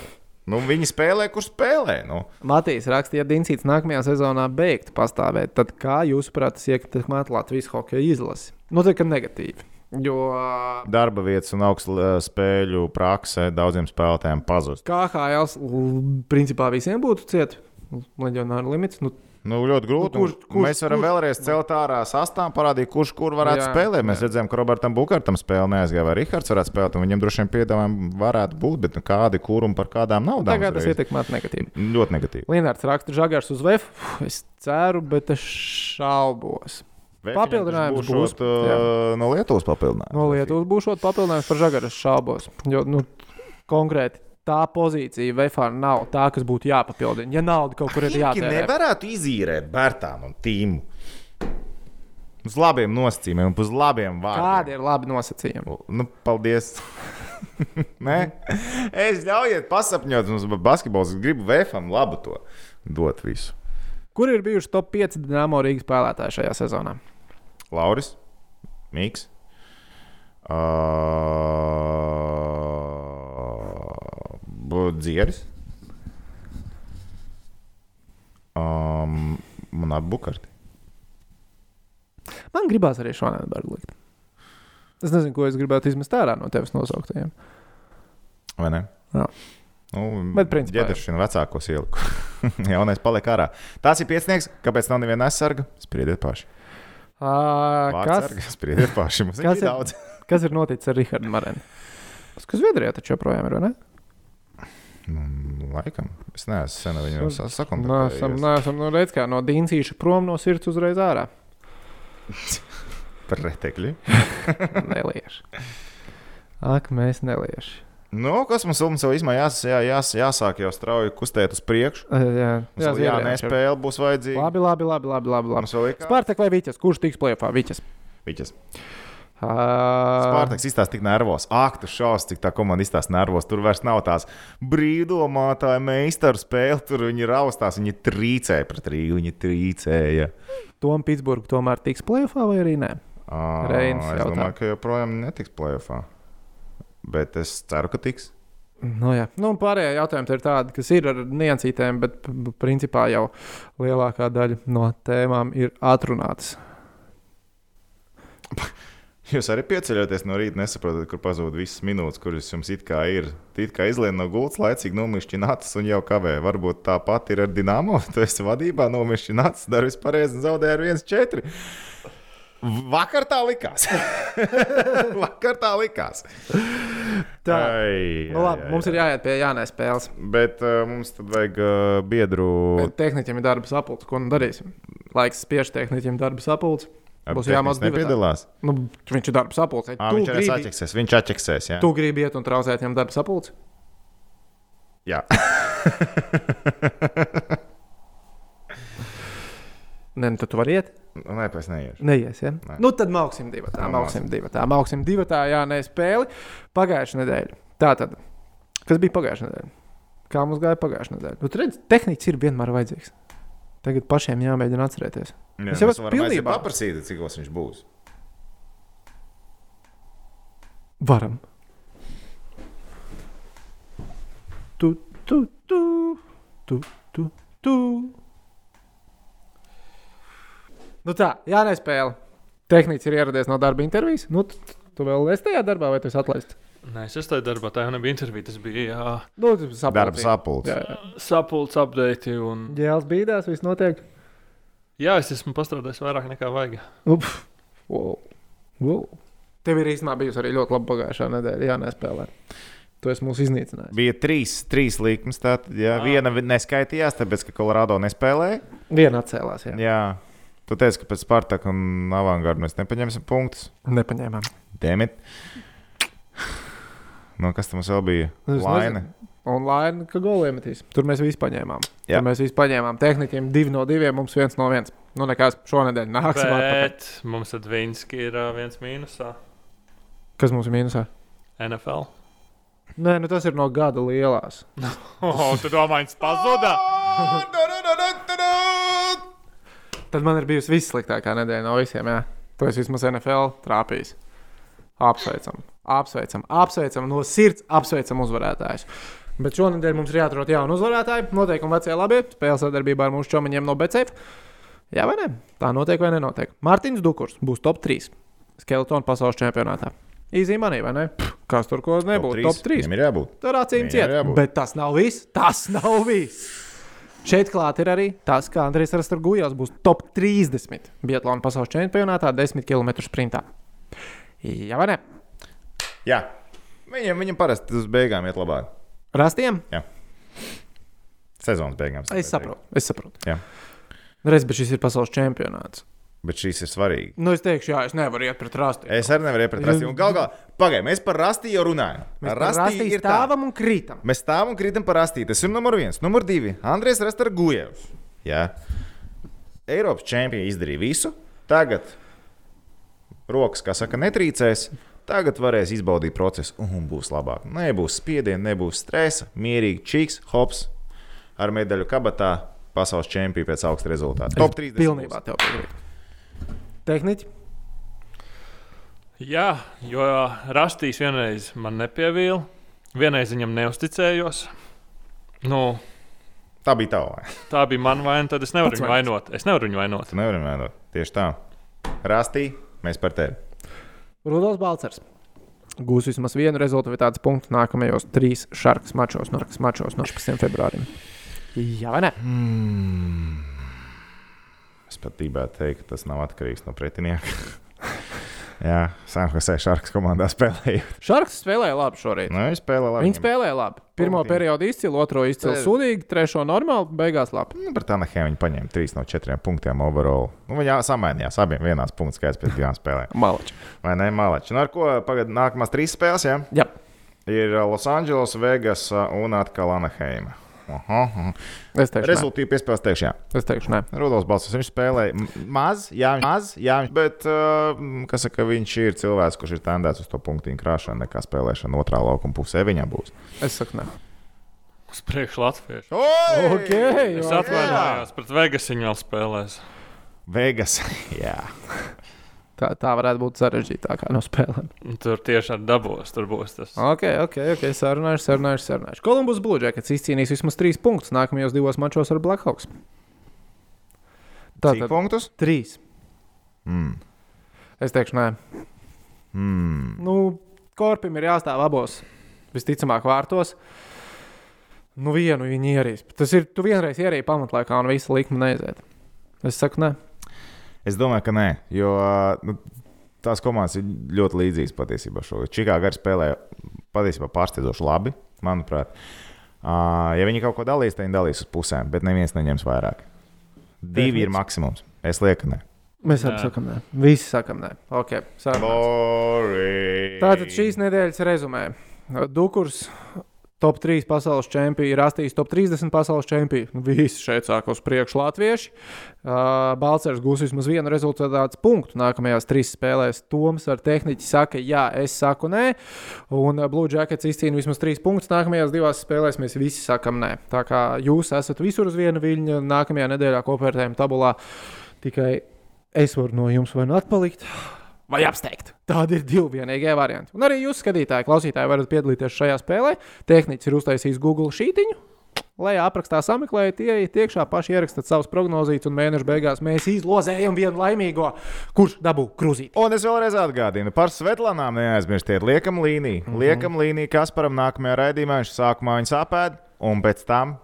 Nu, viņi spēlē, kur spēlē. Nu. Matīs rakstīja, ja Dincīts nākamajā sezonā beigtu pastāvēt, tad kā jūsuprāt, tas ietekmētu Latvijas hokeja izlasi? Nu, tā kā negatīvi. Jo Darba vietas un augsta spēļu praksē daudziem spēlētājiem pazust. KHL l- principā visiem būtu cieta. Leģionāra limits. Nu, Nu, ļoti grūti. Nu, kurš- kurš, mēs varam kurš- vēlreiz celt ārā sastāvā, parādīt, kurš kur varētu Jā, spēlēt. Mēs jā. redzējām, ka Robertam Bukārtam spēle neaizgāja, vai Rihards varētu spēlēt, viņam droši vien piedāvājumi varētu būt, bet nu, kādi, kur un par kādām naudām. tagad tas ietekmētu negatīvi. Ļoti negatīvi. Lienārds raksta Žagars uz VF. Es ceru, bet es šaubos. Papildinājums būs, būs uh, no Lietuvas papildinājums. No Lietuvas būs šāds papildinājums par Žagaru. Es šaubos. Jo nu, konkrēti tā pozīcija VF nav tā, kas būtu jāpapildina. Ja nauda kaut kur ir Himki jātērē. nevarētu izīrēt Bērtānu un Tīmu. Uz labiem nosacījumiem, uz labiem vārdiem. Kādi ir labi nosacījumi? Nu, paldies. (laughs) Nē, es ļaujiet pasapņot, mums basketbols. Es gribu VFam labu to dot visu. Kur ir bijuši top 5 Dienāmo Rīgas spēlētāji šajā sezonā? Lauris, Mikls, uh, Dzieris um, un Bukarti. Man gribās arī šo Nēnbergu likt. Es nezinu, ko es gribētu izmest ārā no tevis nosauktajiem. Vai ne? Jā. Nu, Bet principā, jā. ģenerēšana vecākos ieliku. (laughs) Jaunais paliek ārā. Tas ir piecinieks, kāpēc nav neviena aizsarga? Spriediet paši. Uh, kas, Spriediet paši. Mums kas ir daudz. kas ir noticis ar Rahardu Marenu? Kas Zviedrijā taču joprojām ir? vai ne? Nu, laikam. Es neesmu sen ar viņu Nē, sakontaktējies. esam, nu, redz, kā no Dīncīša prom no sirds uzreiz ārā. (laughs) Par retekļu. (laughs) Nelieši. Ak, mēs nelieši. Nu, kas mums mums jau īstenībā jās, jā, jās, jāsāk jau strauji kustēt uz priekšu. Jā, Mums vēl Zviedrijā jānespēle būs vajadzīga. Labi, labi, labi. labi, labi, labi. Spārtek vai Viķis? Kurš tiks plēfā? Viķis. Viķis. Spārtaks izstāsta tik nervos. Ak, tu šausmas, cik tā komanda izstāsta nervos. Tur vairs nav tās brīvdomātāja meistaru spēle. Tur viņi raustās, viņi trīcēja pret Rīgu. Viņi trīcēja. Tom Pitsburgā tomēr tiks plēsoņā vai arī nē? Ā, Reinis es jautā. domāju, ka joprojām netiks plēsoņā. Bet es ceru, ka tiks. Nu, jā. nu, pārējie jautājumi ir tādi, kas ir ar niansītēm, bet principā jau lielākā daļa no tēmām ir atrunātas. (laughs) Jūs arī pieceļaties no rīta, nesaprotat, kur pazūd visas minūtes, kuras jums it kā ir. It kā izlien no gultas, laicīgi nomišķināts un jau kavē. Varbūt tā pati ir ar Dienāmo. (laughs) Tu esi vadībā nomišķināts, dari visu pareizi un zaudē ar 1-4. Vakar tā likās. (laughs) Vakar tā likās. Tā, Ai, nu, labi, mums ir jāiet pie Jānis spēles. Bet uh, mums tad vajag uh, biedru. Bet Tehniķiem ir darba sapulce. Ko nu darīsim? Laiks spiež tehniķiem darba sapulce. Būs jāmāc divatā. nepiedalās. Nu, viņš ir darba sapulcē. À, viņš arī gribi, atķeksēs. Viņš atķeksēs. Jā. tu gribi iet un traucēt viņam darba sapulci? jā. (laughs) Nē, nu, tad tu vari iet. Nē, pēc neiešu. Neies, ja? Nē. Nu, tad mauksim divi. Tā Nu, mauksim divi. Tā mauksim divi. Tā jā, nē, spēli. Pagājušā nedēļa. Tā tad. Kas bija pagājušā nedēļa? Kā mums gāja pagājušā nedēļa? Nu, tur redz, tehnicis ir vienmēr vajadzīgs. Tagad pašiem jāmēģina atcerēties. Jā, Es jau esmu pilnībā. paprasīt, cik viņš būs. Varam. Tu, tu, tu, tu, tu, tu. Nu tā, jā, nespēle. Tehnicis ir ieradies no darba intervijas. Nu, tu, tu vēl esi tajā darbā, vai tu esi atlaists? Nē, es tajā darbā, tā jau nebija intervija. Tas bija jā, Nu. Jā, jā. sapulcs update. Un... Jēls bīdās, viss notiek. Jā, es esmu pastrādājis vairāk nekā vajag. Ups. Wow. Wow. Tev ir īstenībā bijusi arī ļoti laba pagājušā nedēļa. Jā, nespēlē. Tu esi mūs iznīcinājis. Bija trīs, trīs Ah. viena vi- neskaitījās, tāpēc, ka Kolorādo nespēlēja. Viena atcēlās, jā. Jā. Tu teici, ka pēc Spartaka un Avangarda mēs nepaņemsim punktus. Nepaņēmām. Demit. Nu, kas tam mums vēl bija? Laina. Un laina, ka goli iemetīs. Tur mēs visi paņēmām. Jā. Tur mēs visi paņēmām. Tehniķiem divi no diviem, mums viens no viens. Nu, nekas šonadēļ atpakaļ. Bet mums tad Vinski ir uh, viens mīnusā. Kas mums ir mīnusā? NFL. Nē, nu tas ir no gada lielās. (laughs) Oh, tu domā, viņš pazuda? (laughs) Tad man ir bijusi vissliktākā nedēļa no visiem. Jā. Tu esi vismaz NFL trāpījis. Apsveicam, apsveicam, apsveicam no sirds, apsveicam uzvarētājus. Bet šonadēļ mums ir jāatrod jauni uzvarētāji. Noteikumi vecie labi. Spēles sadarbībā ar mūsu čomiņiem no BCF. Jā, vai ne? Tā notiek vai nenotiek. Mārtiņš Dukurs būs top 3 skeletonu pasaules čempionātā. Īzīmanī, vai ne? Pff, Kas tur ko nebūtu? Top 3. Viņam ir jābūt. Tur acīm ciet. Bet tas nav viss. Tas nav viss. Šeit klāt ir arī tas, ka Andrejs Rasturgujās būs top 30 Bietlāna pasaules čempionātā 10 km sprintā. Jā, vai ne? Jā. Viņam, viņam parasti uz beigām iet labāk. Rastiem? Sezonas beigām. Es saprotu. Es saprotu. Jā. Reiz, bet šis ir pasaules čempionāts. Bet šīs ir svarīgi. Nu, es teikšu, jā, es nevaru iet pret rastiem. Es arī nevaru iepratīt Rastī. Gal galā, pagaidi, mēs par Rastī jau runājam. Mēs Rastī rastī ir tā. stāvam un krītam. Mēs stāvam un krītam par Rastī. Tas ir numur viens. Numur divi. Andrejs Rastargujevs. Jā. Eiropas čempioni izdarīja visu. Tagad rokas, kā saka, netrīcēs. Tagad varēs izbaudīt procesu, un būs labāk. Nebūs spiediena, nebūs stresa, mierīgi čiks, hops ar medaļu kabatā. Pasaules čempioni pēc augsta rezultāta. Top 30. Pilnībā tev piekrītu. Tehniķi? Jā, jo Rastīs vienreiz man nepievīla, vienreiz viņam neusticējos. Nu, Tā bija tava. tā bija mana vaina, tad es nevaru Pats viņu vainot. Es nevaru viņu vainot. Tu nevari mēģināt. Tieši tā. Rastī, mēs par tevi. Rudolf Balcers. Gūs vismaz vienu rezultātu punktu nākamajos trīs šarkas mačos, Norkas mačos no 16. februārim. Jā, vai ne? Hmm. Es pat gribētu teikt, ka tas nav atkarīgs no pretinieka. (laughs) Jā, Sanhosē Šarkas komandā spēlēja. Šarks spēlēja labi šorīt. Nu, viņš spēlē labi. Viņi spēlēja labi. Pirmā perioda izcili, otro izcili Ceļ. sūdīgi, trešo normāli, beigās labi. Nu, par Tanahēm viņi paņēma 3 no 4 punktiem overall. Nu, viņi samainījās abiem vienās punktu skaits pēc divām spēlēm. Malači. Vai ne, Malači? Nu, ar ko pagad nākamās trīs spēles? Ja? Jā, Ir Losandželos, Vegas un atkal Anaheima. Aha, aha. Es teikšu, Rezultātu piespēlēs teikšu, jā. Es teikšu, nē. Rudolf Balčs. Viņš spēlēja maz, jā, viņš- maz, jā, viņš- bet uh, kas saka, viņš ir cilvēks, kurš ir tendēts uz to punktu krāšanu, nekā spēlēšana otrā laukuma pusē. Viņam būs. Es saku, nē. Uz priekšu Latviešu. Oi! Ok, Es atvainojos, pret Vegas viņa vēl spēlēs. Vegas. (laughs) jā. Tā, tā varētu būt sarežģītākā no spēlēm. Tur tieši ar dabos tur būs tas. Ok, ok, ok. Sarunājuši, sarunājuši, sarunājuši. Kolumbus Blue Jackets izcīnīs vismaz trīs punktus nākamajos divos mačos ar Blackhawks. Cik Tātad punktus? trīs. Mm. Es teikšu, nē. Mm. Nu, korpim ir jāstāv abos. Visticamāk, vārtos. Nu, vienu viņi ierīs. Tas ir, tu vienreiz ierīji pamatlaikā un visa likme neiziet. Es saku, nē. Es domāju, ka nē, jo nu, tās komandas ir ļoti līdzīgas patiesībā. Čikāga arī spēlēja patiesībā pārsteidzoši labi, manuprāt. Uh, ja viņi kaut ko dalīs, tad viņi dalīs uz pusēm, bet neviens neņems vairāk. Divi ir maksimums. Es lieku, ka nē. Mēs abi Nē. sakām, nē. Visi sakām, nē. Okay. Tātad šīs nedēļas rezumē. Dukurs, top 3 pasaules čempioni, Rastīs, top 30 pasaules čempioni. Visi šeit sāk uz priekšu latvieši. Uh, Balcers gūs vismaz vienu rezultātu punktu nākamajās trīs spēlēs. Toms ar tehniķi saka, jā, es saku nē. Un Blue Jackets izcīna vismaz trīs punktus nākamajās divās spēlēs. Mēs visi sakam nē. Tā kā jūs esat visur uz viena viļņa nākamajā nedēļā kopvērtējuma tabulā. Tikai es varu no jums vai nu atpalikt, vai apsteigt. Tādi ir divi vienīgie varianti. Un arī jūs, skatītāji, klausītāji, varat piedalīties šajā spēlē. Tehnicis ir uztaisījis Google šītiņu. Lai aprakstā sameklējat, ieiet iekšā, paši ierakstāt savus prognozītus, un mēneša beigās mēs izlozējam vienu laimīgo, kurš dabū krūzīt. Un es vēlreiz atgādinu par Svetlanām. Neaizmirstiet, liekam līniju. Mm -hmm. Liekam līniju, kas param nākamajā raidījumā viņš sākumā viņas apēd, un pēc tam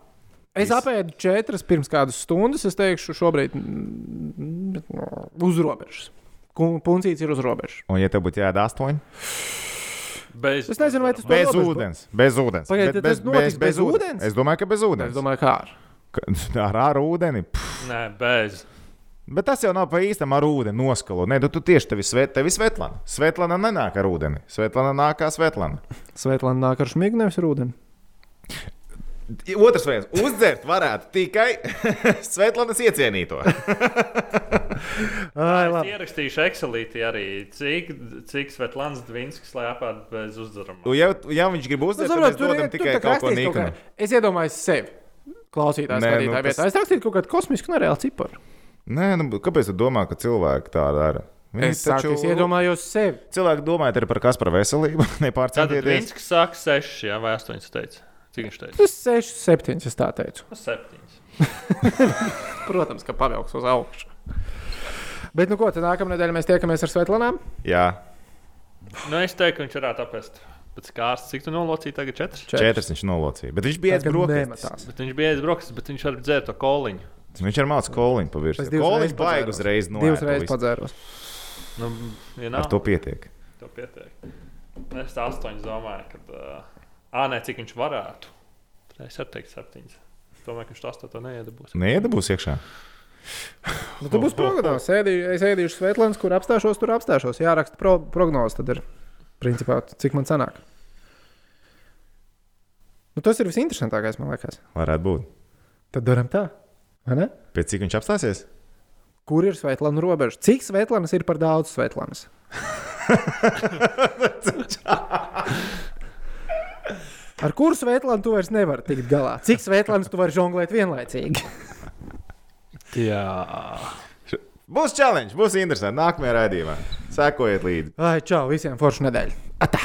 Es apēdu četras pirms kādas stundas. Es teikšu, šobrīd mm, uz robežas. Puncīts ir uz robežas. Un, ja tev būtu jādara astoņi, Bez, Es nezinu, vai tas bez robežu- ūdens, bez ūdens. Pagaid, Bet tad tas notiks bez ūdens? Es domāju, ka bez ūdens. Es domāju, kā ar. Ka- (laughs) Ar, ar ūdeni. pff. Nē, bez. Bet tas jau nav pa īstam ar ūdeni noskalo. Nē, tu, tu tieši tevi, svet, tevi Svetlana. Svetlana nenāk ar ūdeni. Svetlana nāk kā Svetlana. Svetlana nāk ar šmigu, nevis ar ūdeni. Otrs viens - uzdzert varētu tikai (laughs) Svetlanas iecienīto. (laughs) Ai, Es ierakstīšu Excelītī arī, cik, cik Svetlāns Dvinskis lai apēd bez uzdzeruma. Un Ja, ja viņš grib Nu, uzdzert, tad saprot, mēs tur dodam tikai kaut ko kā- Es iedomājos sevi. Klausītājs, Nē, skatītāju nu, tas- vietā. Es rakstīju kaut kādu kosmisku, nereālu ciparu. Nē, nu, kāpēc tu domā, ka cilvēki tā dara? Viņi Es, saku, es iedomājos sevi. Cilvēki domā arī par kas par veselību, (laughs) Tātad nepārcentieties. Dvinskis saka 6, jā, vai 8 teica. Cik viņš teica? Tas 6, 7, es tā teicu. 7. (laughs) Protams, ka pavilks uz augšu. Bet, nu ko, tad nākamā nedēļa mēs tiekamies ar Svetlanām. Jā, Nu, es teiktu, ka viņš varētu apēst. Pēc kārtas, cik tu nolocīji tagad 4? četras viņš nolocīja. Bet viņš bija aizbraucis. viņš bija aizbraucis, bet viņš arī dzēra to koliņu. Viņš ir mācījis koliņu pa Es virsmu. divas Koliņš reizes baig padzēros. uzreiz no Divas reizes padzēros. Nu, ja Ar nav, to pietiek. to pietiek. Es tā 8 domāju, ka. Uh, ā, nē, cik viņš varētu. Tad Es arī teiktu 7. Es domāju, ka viņš to 8 neiedabūs. Neiedabūs iekšā. Nu, tad būs prognozes. Sēdīju, es ēdīšu Svetlāns, kur apstāšos, tur apstāšos. Jāraksta pro, prognozes. Tad ir, principā, cik man sanāk. Nu, tas ir visinteresantākais, man liekas. Varētu būt. Tad darām tā. Pēc cik viņš apstāsies? Kur ir Svetlāna robeža? Cik Svetlānas ir par daudz Svetlānas? (laughs) Ar kuru Svetlānu tu vairs nevari tikt galā? Cik Svetlānas tu vari žonglēt vienlaicīgi? Jā. Būs challenge, būs interesanti. Nākamajā raidījumā. Sekojiet līdzi. Ai, čau, visiem foršu nedēļu! Atā!